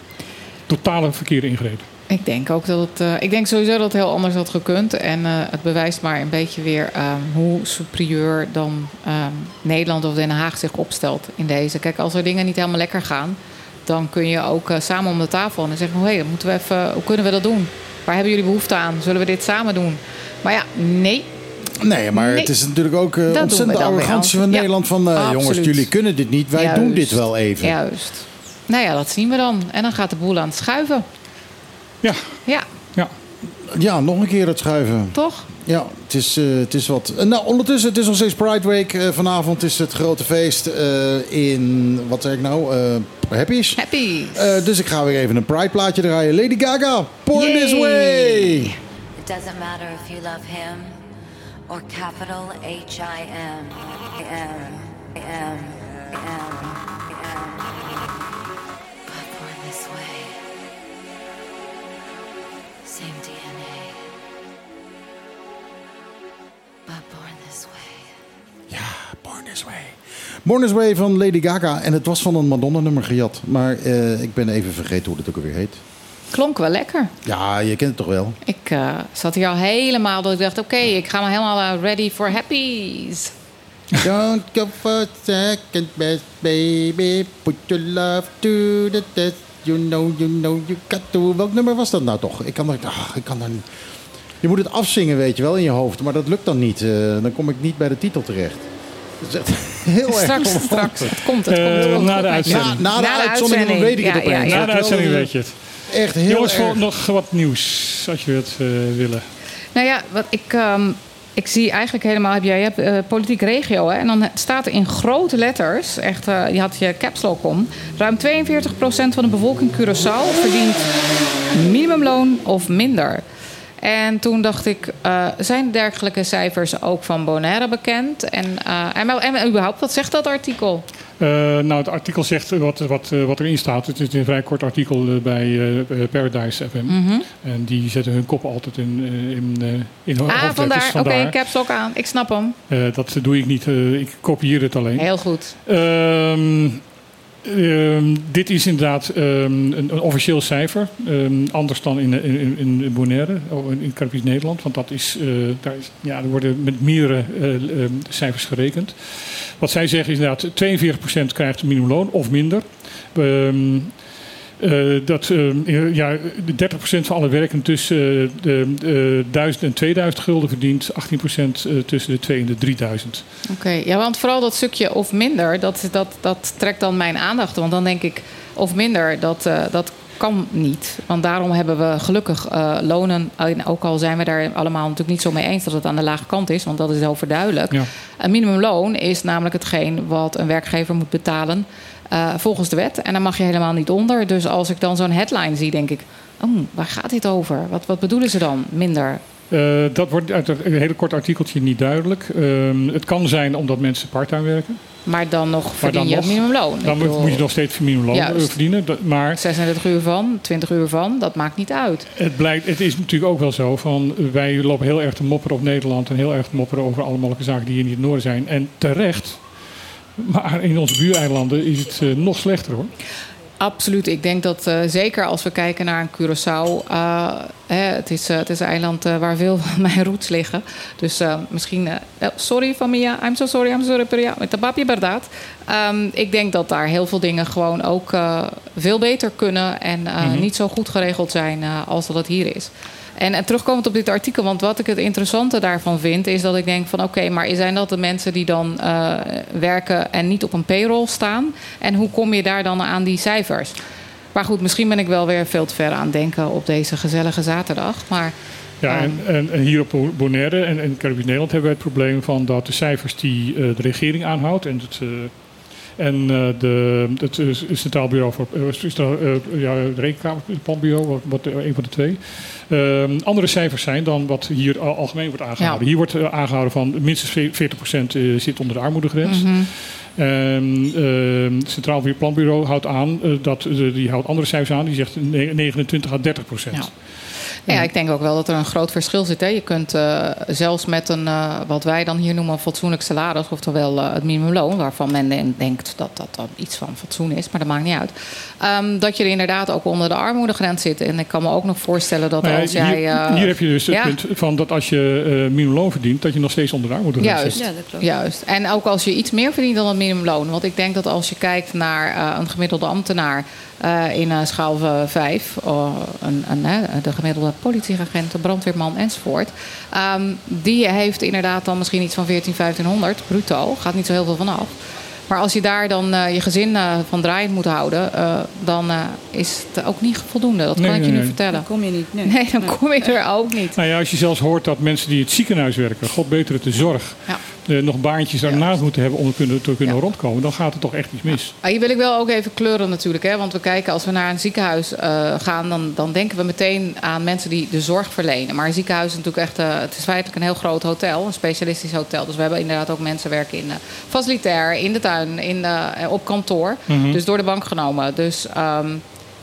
Totale verkeerde ingreep. Ik denk ook dat het. ik denk sowieso dat het heel anders had gekund. En het bewijst maar een beetje weer ehm, hoe superieur dan ehm, Nederland of Den Haag zich opstelt in deze. Kijk, als er dingen niet helemaal lekker gaan, dan kun je ook eh, samen om de tafel en zeggen: hey, moeten we even. Hoe kunnen we dat doen? Waar hebben jullie behoefte aan? Zullen we dit samen doen? Maar ja, nee. Nee, maar Nee. het is natuurlijk ook eh weer arrogantie van Ja, Nederland. Van eh, jongens, jullie kunnen dit niet. Wij doen dit wel even. Juist. Nou ja, dat zien we dan. En dan gaat de boel aan het schuiven. Ja. Ja, Ja, nog een keer het schuiven. toch? Ja, het is, eh, het is wat. Eh, nou, ondertussen, het is nog steeds Pride Week. Eh, vanavond is het grote feest eh, in, wat zeg ik nou, eh Happy's. Happy. Eh, dus ik ga weer even een Pride plaatje draaien. Lady Gaga, Born This. Way. It doesn't matter if you love him or capital H I M. I way. Born This Way. Born This Way van Lady Gaga. En het was van een Madonna-nummer gejat. Maar eh, ik ben even vergeten hoe het ook alweer heet. Klonk wel lekker. Ja, je kent het toch wel? Ik eh, zat hier al helemaal dat ik dacht: oké, ik ga maar helemaal eh, ready for happies. Don't go for second best, baby. Put your love to the test. You know, you know, you got to... Welk nummer was dat nou toch? Ik kan er... ach, ik kan daar niet... Je moet het afzingen, weet je wel, in je hoofd. Maar dat lukt dan niet. Eh, dan kom ik niet bij de titel terecht. Dat is echt heel erg Straks. Het komt, het Eh, komt. komt na de uitzending. Na, na de uitzending weet ik het Ja, ja, opeens. ja. Na de uitzending weet je het. Echt heel Jongens, erg. nog wat nieuws, als je het eh, willen. Nou ja, wat ik, ehm, ik zie eigenlijk helemaal... Heb jij je hebt eh, politiek regio, hè? En dan staat er in grote letters... Echt, eh, je had je caps lock om... Ruim 42% van de bevolking Curaçao verdient minimumloon of minder. En toen dacht ik, eh, zijn dergelijke cijfers ook van Bonaire bekend? En, eh, en, en, überhaupt, wat zegt dat artikel? Eh, nou, het artikel zegt wat, wat, wat erin staat. Het is een vrij kort artikel bij Paradise FM. Mhm. En die zetten hun kop altijd in, in, in Ah, hoofdletters. vandaar. Oké, Vandaar. caps lock aan. Ik snap hem. Dat doe ik niet. ik kopieer het alleen. Heel goed. Ehm, dit is inderdaad ehm, een, officieel cijfer. Ehm, anders dan in, in, in Bonaire, oh, in, Caribisch Nederland. Want dat is, eh, daar is, ja, er worden met meerdere eh, cijfers gerekend. Wat zij zeggen is inderdaad 42% krijgt minimumloon of minder. Eh, dat ehm, ja, de 30% van alle werken tussen eh, de eh, 1000 en 2000 gulden verdient, 18% eh, tussen de 2 en de 3000. Oké, ja, want vooral dat stukje of minder, dat, dat, dat trekt dan mijn aandacht. Want dan denk ik, of minder, dat, eh, dat kan niet. Want daarom hebben we gelukkig eh, lonen. En ook al zijn we daar allemaal natuurlijk niet zo mee eens dat het aan de lage kant is, want dat is overduidelijk. Ja. Een minimumloon is namelijk hetgeen wat een werkgever moet betalen eh, volgens de wet. En daar mag je helemaal niet onder. Dus als ik dan zo'n headline zie, denk ik, oh, waar gaat dit over? Wat, wat bedoelen ze dan? Minder. Eh, dat wordt uit een hele kort artikeltje niet duidelijk. Ehm, het kan zijn omdat mensen parttime werken. Maar dan nog verdien je minimumloon. Dan moet, bedoel- moet je nog steeds minimumloon eh, Juist. verdienen. Maar 36 uur van, 20 uur van, dat maakt niet uit. het, blijkt, het is natuurlijk ook wel zo van... wij lopen heel erg te mopperen op Nederland... en heel erg te mopperen over alle mogelijke zaken die hier in het noorden zijn. En terecht. Maar in onze buureilanden is het eh, nog slechter hoor. Absoluut. Ik denk dat eh, zeker als we kijken naar een Curaçao. eh, hè, het, is, het is een eiland waar veel van mijn roots liggen. Dus misschien. oh, sorry, familia. I'm so sorry. I'm sorry. Met de papje verdad. Ehm, ik denk dat daar heel veel dingen gewoon ook veel beter kunnen. En Mhm. niet zo goed geregeld zijn als dat het hier is. En, en terugkomend op dit artikel, want wat ik het interessante daarvan vind, is dat ik denk van oké, maar zijn dat de mensen die dan eh, werken en niet op een payroll staan? En hoe kom je daar dan aan die cijfers? Maar goed, misschien ben ik wel weer veel te ver aan het denken op deze gezellige zaterdag. Maar Ja, ehm, en, en, en hier op Bo- Bonaire en, en Caribisch Nederland hebben we het probleem van dat de cijfers die eh, de regering aanhoudt en het, en eh, de, het eh, Centraal Bureau voor eh, eh, ja, het Rekenkamer, het Planbureau, wat, wat een van de twee, ehm, andere cijfers zijn dan wat hier al- algemeen wordt aangehouden. Ja. Hier wordt eh, aangehouden van minstens 40% eh, zit onder de armoedegrens. Ehm, het Centraal Planbureau houdt aan, dat, die houdt andere cijfers aan, die zegt ne- 29 à 30 procent. Ja. Ja, ik denk ook wel dat er een groot verschil zit. Hè. Je kunt eh, zelfs met een, eh, wat wij dan hier noemen, een fatsoenlijk salaris, oftewel eh, het minimumloon, waarvan men den- denkt dat dat dan iets van fatsoen is, maar dat maakt niet uit. Ehm, dat je er inderdaad ook onder de armoedegrens zit. En ik kan me ook nog voorstellen dat Nou als jij. hier, eh, hier heb je dus het ja. punt van dat als je minimumloon verdient, dat je nog steeds onder de armoedegrens Juist, zit. juist. En ook als je iets meer verdient dan het minimumloon. Want ik denk dat als je kijkt naar eh, een gemiddelde ambtenaar eh, in eh, schaal 5, een, een, hè, de gemiddelde politieagent, de brandweerman enzovoort. ehm, die heeft inderdaad dan misschien iets van 14, 1500 bruto. Gaat niet zo heel veel vanaf. Maar als je daar dan eh, je gezin eh, van draaiend moet houden, eh, dan eh, is het ook niet voldoende. Dat kan Nee, ik je nee, nu nee. vertellen. Dan kom je niet. Nee, Nee, dan kom je er ook niet. Nou ja, als je zelfs hoort dat mensen die in het ziekenhuis werken, god beter het de zorg, Ja. Eh, nog baantjes daarnaast moeten hebben om te kunnen, te kunnen rondkomen, dan gaat er toch echt iets mis. Ah, hier wil ik wel ook even kleuren natuurlijk. Hè? Want we kijken, als we naar een ziekenhuis eh, gaan... Dan, dan denken we meteen aan mensen die de zorg verlenen. Maar een ziekenhuis is natuurlijk echt... eh, het is feitelijk een heel groot hotel. Een specialistisch hotel. Dus we hebben inderdaad ook mensen werken in facilitair... in de tuin, in, op kantoor. Mhm. Dus door de bank genomen. Dus... ehm,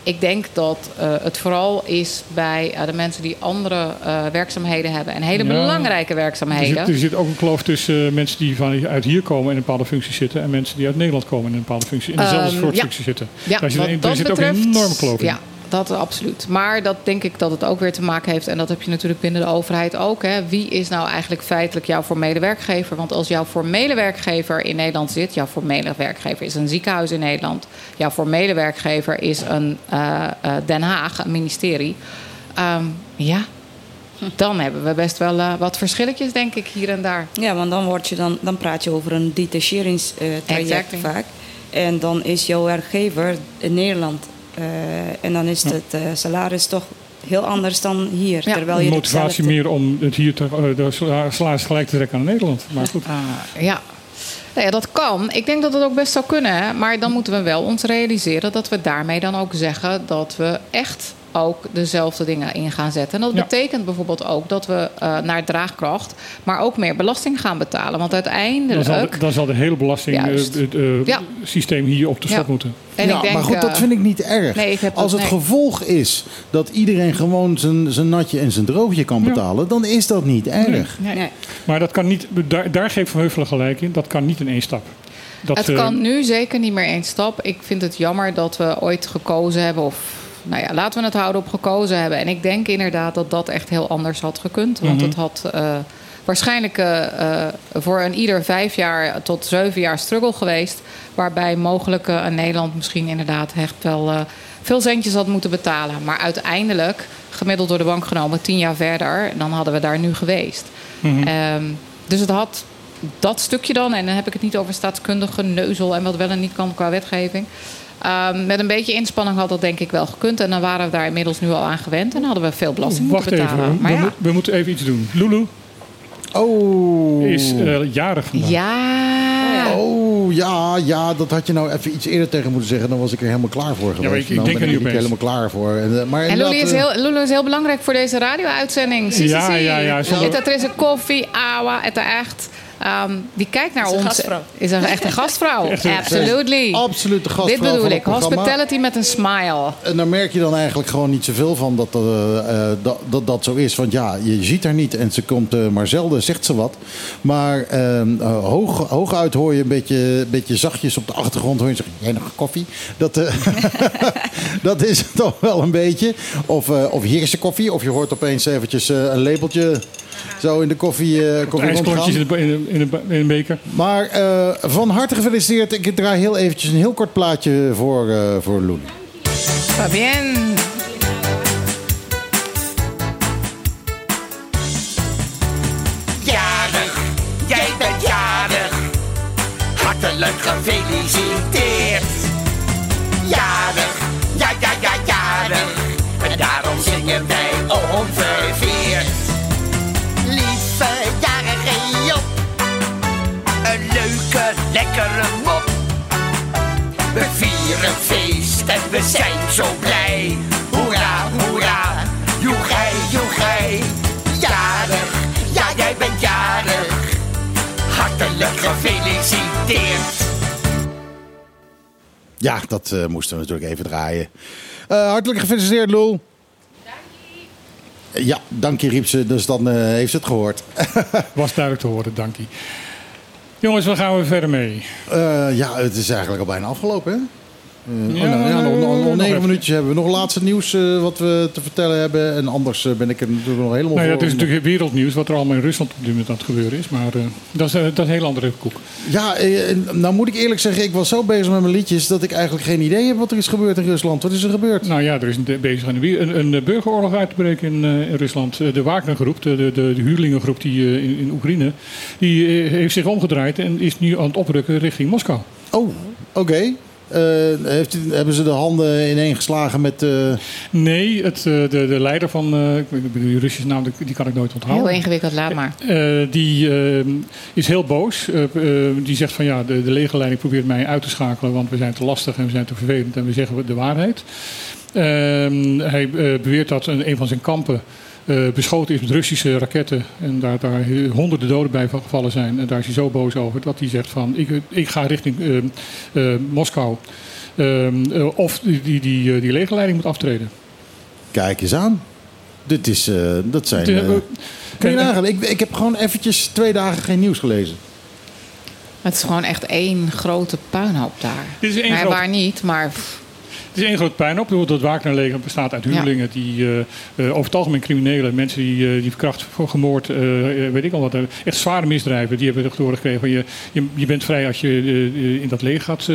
ik denk dat eh, het vooral is bij eh, de mensen die andere eh, werkzaamheden hebben. En hele Ja. belangrijke Er werkzaamheden. zit, er zit ook een kloof tussen mensen die van, uit hier komen en in een bepaalde functie zitten, en mensen die uit Nederland komen en in een bepaalde functie, in dezelfde Ehm, soort ja. functie zitten. Ja, daar zit, een- daar zit ook een enorme kloof in. Ja, dat absoluut. Maar dat denk ik dat het ook weer te maken heeft. En dat heb je natuurlijk binnen de overheid ook. Hè. Wie is nou eigenlijk feitelijk jouw formele werkgever? Want als jouw formele werkgever in Nederland zit... jouw formele werkgever is een ziekenhuis in Nederland... jouw formele werkgever is een eh, eh, Den Haag, een ministerie... Ehm, ja, dan hebben we best wel eh, wat verschilletjes, denk ik, hier en daar. Ja, want dan, word je dan, dan praat je over een detacheringstraject Exactly. vaak. En dan is jouw werkgever in Nederland. Eh, en dan is het eh, salaris toch heel anders dan hier. Terwijl je motivatie hetzelfde- meer om het hier te, eh, de sala- salaris gelijk te trekken aan Nederland. Maar goed. Ja. Nou ja, dat kan. Ik denk dat het ook best zou kunnen. Hè? Maar dan moeten we wel ons realiseren dat we daarmee dan ook zeggen dat we echt ook dezelfde dingen in gaan zetten. En dat Ja. betekent bijvoorbeeld ook dat we eh, naar draagkracht, maar ook meer belasting gaan betalen. Want Dan zal, uiteindelijk. de, dan zal de hele belastingsysteem Ja. systeem hier op de Ja. slot moeten. En ja, ik denk, maar goed, dat eh, vind ik niet erg. nee, ik heb Als het nee. gevolg is dat iedereen gewoon zijn, zijn natje en zijn droogje kan betalen, dan is dat niet erg. Nee. Maar dat kan niet, daar, daar geeft Van Heuvelen gelijk in. Dat kan niet in één stap. Dat, het eh, kan nu zeker niet meer één stap. Ik vind het jammer dat we ooit gekozen hebben. Of nou ja, laten we het houden op gekozen hebben. En ik denk inderdaad dat dat echt heel anders had gekund. Want Mhm. het had eh, waarschijnlijk eh, eh, voor een ieder vijf jaar tot zeven jaar struggle geweest. Waarbij mogelijk een Nederland misschien inderdaad echt wel veel centjes had moeten betalen. Maar uiteindelijk, gemiddeld door de bank genomen, tien jaar verder, dan hadden we daar nu geweest. Mhm. Ehm, dus het had dat stukje dan, en dan heb ik het niet over staatskundige neuzel en wat wel en niet kan qua wetgeving. Ehm, met een beetje inspanning had dat denk ik wel gekund. En dan waren we daar inmiddels nu al aan gewend. En hadden we veel belasting Wacht moeten betalen. even, Maar we, ja. we moeten even iets doen. Lulu Oh. is eh, jarig vandaag. Ja. Oh, ja, ja, dat had je nou even iets eerder tegen moeten zeggen. Dan was ik er helemaal klaar voor geweest. maar ik- ik dan denk ben er ik niet helemaal klaar voor. En, eh, maar En Lulu is, eh, heel, Lulu is heel belangrijk voor deze radio-uitzending. Ja, ja, ja, zonder- Het- Er is een koffie, awa, het echt. Ehm, die kijkt naar Is ons. gastvrouw. Is een echt een gastvrouw. Absolutely. Absoluut de gastvrouw Dit bedoel ik. Hospitality met een smile. En daar merk je dan eigenlijk gewoon niet zoveel van dat eh, eh, dat, dat dat zo is. Want ja, je ziet haar niet en ze komt eh, maar zelden, zegt ze wat. Maar ehm, eh, hoog, hooguit hoor je een beetje, beetje zachtjes op de achtergrond hoor je zeggen, jij nog koffie? Dat, eh, dat is het toch wel een beetje. Of, eh of hier is de koffie. Of je hoort opeens eventjes eh, een labeltje zo in de koffie, eh koffie rondgaan. in, in, in, in een beker. Maar eh, van harte gefeliciteerd. Ik draai heel eventjes een heel kort plaatje voor, eh voor Loen. Va bien. Jarig, jij bent jarig. Hartelijk gefeliciteerd. Lekkere mop. We vieren feest en we zijn zo blij. Hoera, hoera, joegij, joegij. Jarig, ja jij bent jarig. Hartelijk gefeliciteerd. Ja, dat eh, moesten we natuurlijk even draaien. Eh, hartelijk gefeliciteerd, Lul. Ja, dank je, riep ze. Dus dan eh, heeft ze het gehoord. Was duidelijk te horen, dank je. Jongens, waar gaan we verder mee? Eh, ja, het is eigenlijk al bijna afgelopen, hè? Ja, oh, nou, ja, nog, nog, negen minuutjes hebben we. Nog laatste nieuws eh, wat we te vertellen hebben. En anders eh, ben ik er natuurlijk nog helemaal Nou ja, het is natuurlijk wereldnieuws wat er allemaal in Rusland op dit moment aan het gebeuren is. Maar eh, dat, is, dat is een heel andere koek. Ja, nou moet ik eerlijk zeggen, ik was zo bezig met mijn liedjes dat ik eigenlijk geen idee heb wat er is gebeurd in Rusland. Wat is er gebeurd? Nou ja, er is een, bezig een, een, burgeroorlog uit te breken in, in Rusland. De Wagner-groep, de, de, de, huurlingengroep die, in, in Oekraïne, die heeft zich omgedraaid en is nu aan het oprukken richting Moskou. Oh, oké. Eh, heeft hebben ze de handen ineengeslagen met... eh, Nee, het, eh, de, de leider van, eh, ik die Russische naam, die, kan ik nooit onthouden. Heel ingewikkeld, laat maar. Eh, die is heel boos. Eh, eh, die zegt van ja, de, de legerleiding probeert mij uit te schakelen, want we zijn te lastig en we zijn te vervelend en we zeggen de waarheid. Ehm, hij beweert dat een, een van zijn kampen beschoten is met Russische raketten en daar, daar honderden doden bij gevallen zijn. En daar is hij zo boos over dat hij zegt van ik, ik ga richting eh, eh, Moskou. Ehm, eh, of die, die, die, eh, die legerleiding moet aftreden. Kijk eens aan. Dit is, eh, dat zijn... Eh, eh, kun je nagaan, ik, ik heb gewoon eventjes twee dagen geen nieuws gelezen. Het is gewoon echt één grote puinhoop daar. Dit is één waar niet, maar pff, Het is één groot pijn op. Het Wagnerleger bestaat uit huurlingen die eh, eh, over het algemeen criminelen, mensen die, eh, die verkracht, voor gemoord, weet ik al wat, echt zware misdrijven, die hebben echt doorgekregen van je, je, je bent vrij als je in dat leger gaat,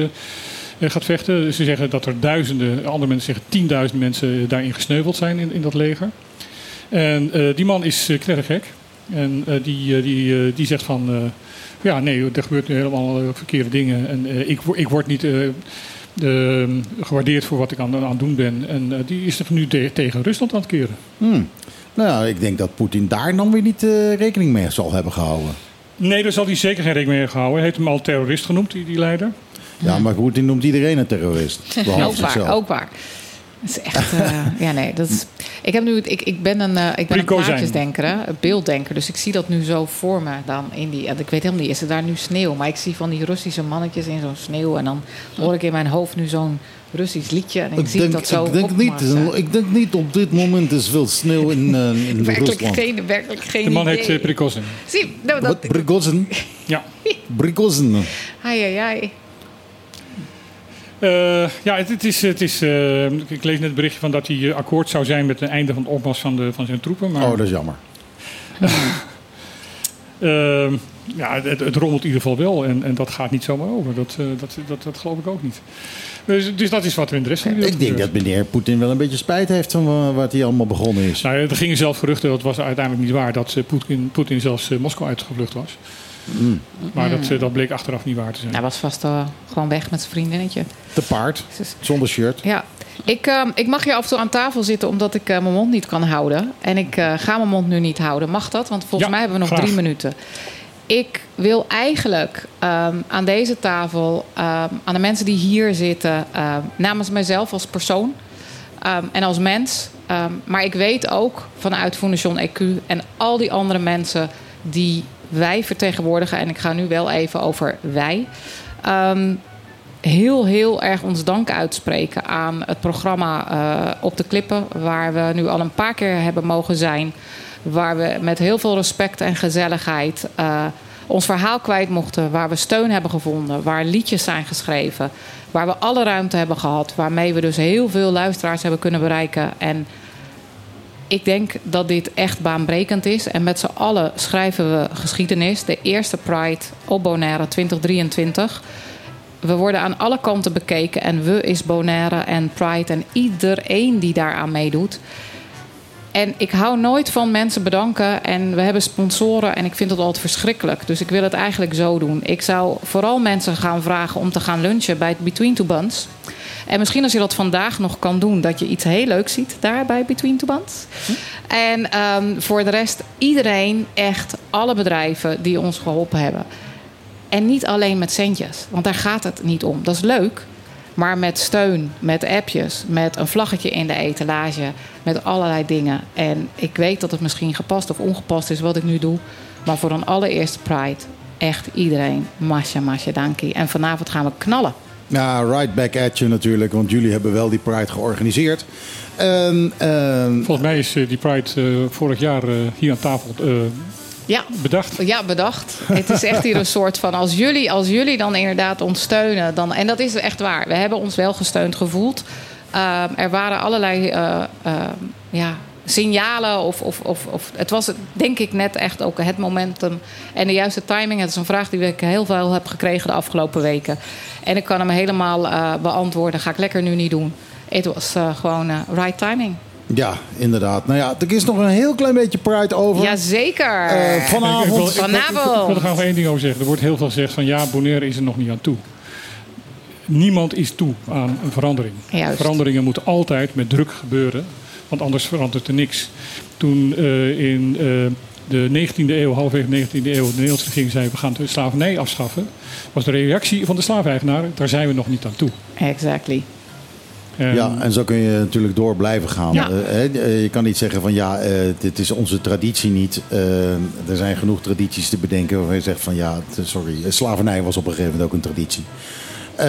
gaat vechten. Ze zeggen dat er duizenden, andere mensen zeggen tienduizend mensen daarin gesneuveld zijn in, in dat leger. En die man is uh, knettergek. En die, die, die zegt van, ja nee, er gebeurt nu helemaal verkeerde dingen. En ik, ik word niet eh, eh, gewaardeerd voor wat ik aan, aan het doen ben. En eh, die is zich nu te- tegen Rusland aan het keren. Hmm. Nou ja, ik denk dat Poetin daar dan weer niet eh, rekening mee zal hebben gehouden. Nee, daar zal hij zeker geen rekening mee gehouden. Hij heeft hem al terrorist genoemd, die, die leider. Ja, maar Poetin noemt iedereen een terrorist. Behalve ook waar, zichzelf. ook waar. Dat is echt, eh, ja nee, dat is, ik, heb nu, ik, ik ben een, eh, ik ben een plaatjesdenker, hè, een beelddenker. Dus ik zie dat nu zo voor me dan in die, en ik weet helemaal niet, is er daar nu sneeuw? Maar ik zie van die Russische mannetjes in zo'n sneeuw. En dan hoor ik in mijn hoofd nu zo'n Russisch liedje. En ik, Ik zie denk, dat zo ik, denk niet, opmarsen. ik denk niet op dit moment is veel sneeuw in, eh, in Werkelijk Rusland. geen, werkelijk geen De man idee. heet uh, Prikozin. Zie, nou, dat... Wat? Prigozhin? Ja. Prigozhin. Ai, ai, ai. Eh, ja, het, het is, het is, eh, ik lees net het berichtje van dat hij eh, akkoord zou zijn met het einde van het opmars van, de, van zijn troepen. Maar, Oh, dat is jammer. Eh, ja, het, het rommelt in ieder geval wel en, en dat gaat niet zomaar over. Dat, dat, dat, dat geloof ik ook niet. Dus, dus dat is wat er in de rest van de wereld Ik denk dat meneer Poetin wel een beetje spijt heeft van wa- wat hij allemaal begonnen is. Nou, er gingen zelf geruchten, dat was uiteindelijk niet waar, dat Poetin, Poetin zelfs Moskou uitgevlucht was. Mm. Maar dat, eh, dat bleek achteraf niet waar te zijn. Hij was vast gewoon weg met zijn vriendinnetje. Te paard, zonder shirt. Ja, ik, eh, ik mag hier af en toe aan tafel zitten omdat ik eh, mijn mond niet kan houden. En ik eh, ga mijn mond nu niet houden. Mag dat? Want volgens Ja, mij hebben we nog graag. drie minuten. Ik wil eigenlijk ehm, aan deze tafel, ehm, aan de mensen die hier zitten, ehm, namens mijzelf als persoon ehm, en als mens. ehm, maar ik weet ook vanuit Fondation EQ en al die andere mensen die wij vertegenwoordigen. En ik ga nu wel even over wij. ehm, heel, heel erg ons dank uitspreken aan het programma eh, Op de Klippen, waar we nu al een paar keer hebben mogen zijn. Waar we met heel veel respect en gezelligheid eh, ons verhaal kwijt mochten. Waar we steun hebben gevonden, waar liedjes zijn geschreven. Waar we alle ruimte hebben gehad, waarmee we dus heel veel luisteraars hebben kunnen bereiken. En ik denk dat dit echt baanbrekend is. En met z'n allen schrijven we geschiedenis. De eerste Pride op Bonaire 2023. We worden aan alle kanten bekeken. En we is Bonaire en Pride en iedereen die daaraan meedoet. En ik hou nooit van mensen bedanken. En we hebben sponsoren en ik vind het altijd verschrikkelijk. Dus ik wil het eigenlijk zo doen. Ik zou vooral mensen gaan vragen om te gaan lunchen bij het Between Two Buns. En misschien als je dat vandaag nog kan doen, dat je iets heel leuks ziet daar bij Between Two Buns. En ehm, voor de rest iedereen, echt alle bedrijven die ons geholpen hebben. En niet alleen met centjes, want daar gaat het niet om. Dat is leuk, maar met steun, met appjes, met een vlaggetje in de etalage, met allerlei dingen. En ik weet dat het misschien gepast of ongepast is wat ik nu doe, maar voor een allereerste Pride, echt iedereen, masha, masha, dankie. En vanavond gaan we knallen. Ja, right back at you natuurlijk, want jullie hebben wel die Pride georganiseerd. En, ehm, Volgens mij is eh, die Pride eh, vorig jaar eh, hier aan tafel eh, Ja. bedacht. Ja, bedacht. Het is echt hier een soort van als jullie, als jullie dan inderdaad ons steunen, dan, en dat is echt waar. We hebben ons wel gesteund gevoeld. Ehm, er waren allerlei eh, ehm, ja, signalen of, of, of, of het was denk ik net echt ook het momentum en de juiste timing. Het is een vraag die ik heel veel heb gekregen de afgelopen weken. En ik kan hem helemaal eh, beantwoorden. Ga ik lekker nu niet doen. Het was eh, gewoon eh, right timing. ja, inderdaad. Nou ja, er is nog een heel klein beetje Pride over. Jazeker. Eh, Ik wil, vanavond. ik, wil, ik wil er Vanavond. graag één ding over zeggen. Er wordt heel veel gezegd van ja, Bonaire is er nog niet aan toe. Niemand is toe aan een verandering. Juist. Veranderingen moeten altijd met druk gebeuren, want anders verandert er niks. Toen eh, in eh, de 19e eeuw, halverwege de 19e eeuw, de Nederlandse regering zei we gaan de slavernij afschaffen, was de reactie van de slaafeigenaren, daar zijn we nog niet aan toe. Exactly. En- Ja, en zo kun je natuurlijk door blijven gaan. Ja. Eh, hè, je kan niet zeggen van ja, eh, dit is onze traditie niet. Er zijn genoeg tradities te bedenken waarvan je zegt van ja, sorry, slavernij was op een gegeven moment ook een traditie. Eh,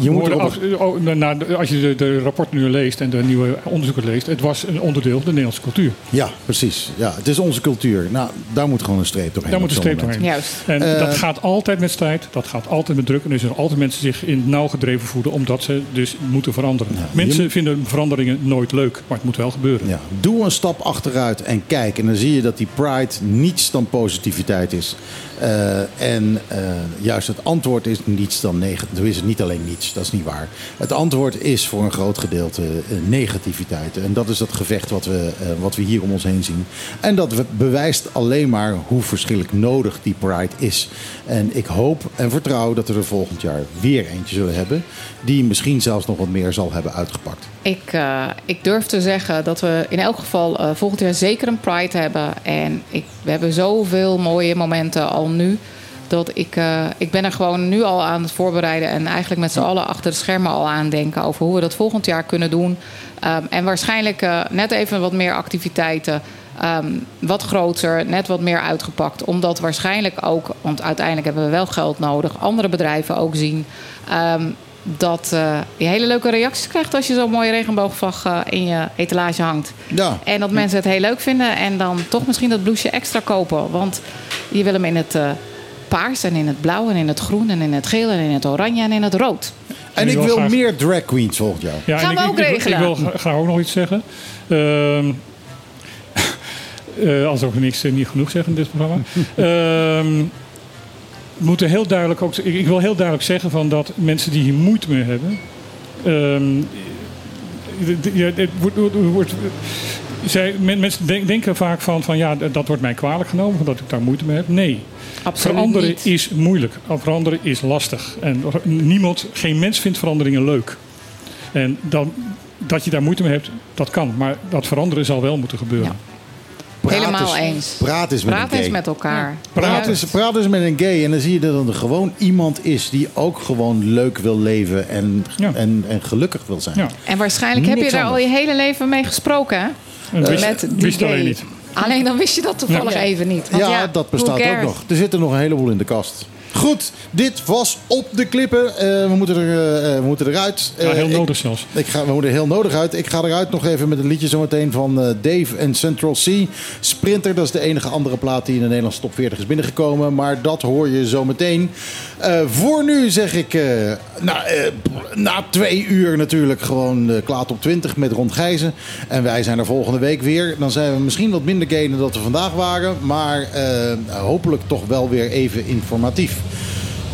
je moet erop- oh, nou, nou, als je de, de rapporten nu leest en de nieuwe onderzoeken leest, het was een onderdeel van de Nederlandse cultuur. Ja, precies. Ja, het is onze cultuur. Nou, daar moet gewoon een streep doorheen. Daar moet een streep doorheen. Juist. En Eh, dat gaat altijd met strijd, dat gaat altijd met druk. En er zullen altijd mensen zich in het nauw gedreven voelen, omdat ze dus moeten veranderen. mensen je- vinden veranderingen nooit leuk, maar het moet wel gebeuren. Ja, doe een stap achteruit en kijk. En dan zie je dat die pride niets dan positiviteit is. Eh, en eh, juist het antwoord is niets dan negatief. is het niet alleen niets, dat is niet waar. Het antwoord is voor een groot gedeelte eh, negativiteit. En dat is dat gevecht wat we, wat we hier om ons heen zien. En dat bewijst alleen maar hoe verschrikkelijk nodig die pride is. En ik hoop en vertrouw dat we er volgend jaar weer eentje zullen hebben. Die misschien zelfs nog wat meer zal hebben uitgepakt. Ik, eh, ik durf te zeggen dat we in elk geval eh, volgend jaar zeker een Pride hebben. En ik, we hebben zoveel mooie momenten al nu. Dat ik, eh, ik ben er gewoon nu al aan het voorbereiden. En eigenlijk met z'n allen achter de schermen al aan denken over hoe we dat volgend jaar kunnen doen. Ehm, en waarschijnlijk net even wat meer activiteiten. ehm, wat groter, net wat meer uitgepakt. Omdat waarschijnlijk ook, want uiteindelijk hebben we wel geld nodig, andere bedrijven ook zien. ehm, dat eh, je hele leuke reacties krijgt als je zo'n mooie regenboogvlag eh, in je etalage hangt. Ja. En dat mensen het heel leuk vinden en dan toch misschien dat blouseje extra kopen. Want je wil hem in het eh, paars en in het blauw en in het groen en in het geel en in het oranje en in het rood. En ik wil meer drag queens volgend jaar. Ja, Gaan en we ik, ook ik, ik, regelen. Ik wil gra- graag ook nog iets zeggen. Ehm eh, als ook niks niet genoeg zeggen in dit programma. Moeten heel duidelijk ook. Ik, wil heel duidelijk zeggen van dat mensen die hier moeite mee hebben. ja, het wordt, zij, mensen denk- denken vaak van, van ja, dat wordt mij kwalijk genomen, omdat ik daar moeite mee heb. Nee. Absoluut veranderen niet. is moeilijk. Veranderen is lastig. En niemand, geen mens vindt veranderingen leuk. En dan, dat je daar moeite mee hebt, dat kan. Maar dat veranderen zal wel moeten gebeuren. Helemaal eens. Praat eens met Praat een gay. eens met elkaar. Praat eens, praat eens met een gay en dan zie je dat er gewoon iemand is die ook gewoon leuk wil leven en, en, en gelukkig wil zijn. En waarschijnlijk heb je daar al je hele leven mee gesproken, hè? Dat wist- met die wist alleen gay. niet. Alleen dan wist je dat toevallig Ja. even niet. Want ja, ja, dat bestaat ook nog. Er zit er nog een heleboel in de kast. Goed, dit was op de klippen. Eh, we, moeten er, eh, eh, we moeten eruit. Ja, heel nodig ik- zelfs. Ik ga, we moeten er heel nodig uit. Ik ga eruit nog even met een liedje zometeen van Dave en Central C. Sprinter, dat is de enige andere plaat die in de Nederlandse top 40 is binnengekomen. Maar dat hoor je zometeen. Voor nu zeg ik, na, eh, na twee uur natuurlijk gewoon klaar op 20 met Rond Gijzen. En wij zijn er volgende week weer. Dan zijn we misschien wat minder gay dan dat we vandaag waren. Maar hopelijk toch wel weer even informatief.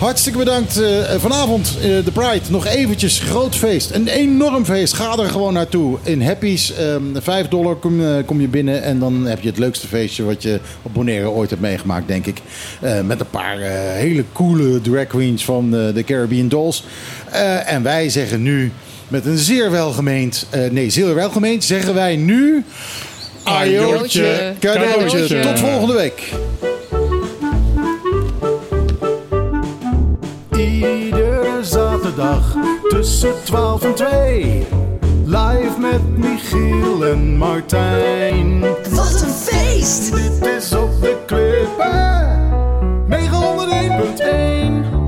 Hartstikke bedankt. Eh, vanavond eh, de Pride. Nog eventjes groot feest. Een enorm feest. Ga er gewoon naartoe. In Happy's. ehm 5 dollar kom, eh, kom je binnen. En dan heb je het leukste feestje wat je op Bonaire ooit hebt meegemaakt, denk ik. Met een paar hele coole drag queens van de Caribbean Dolls. En wij zeggen nu met een zeer welgemeend... nee, zeer welgemeend zeggen wij nu... Ajootje. Cadeautje. Tot volgende week. tussen 12 en 2. Live met Michiel en Martijn. Wat een feest! Dit is op de klippen. 901.1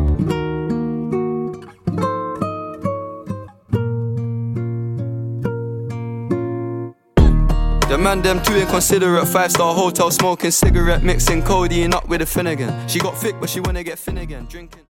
De man them too inconsiderate. Five star hotel smoking cigarette, mixing codeine up with a Finnegan. She got thick, but she wanna get Finnegan drinking.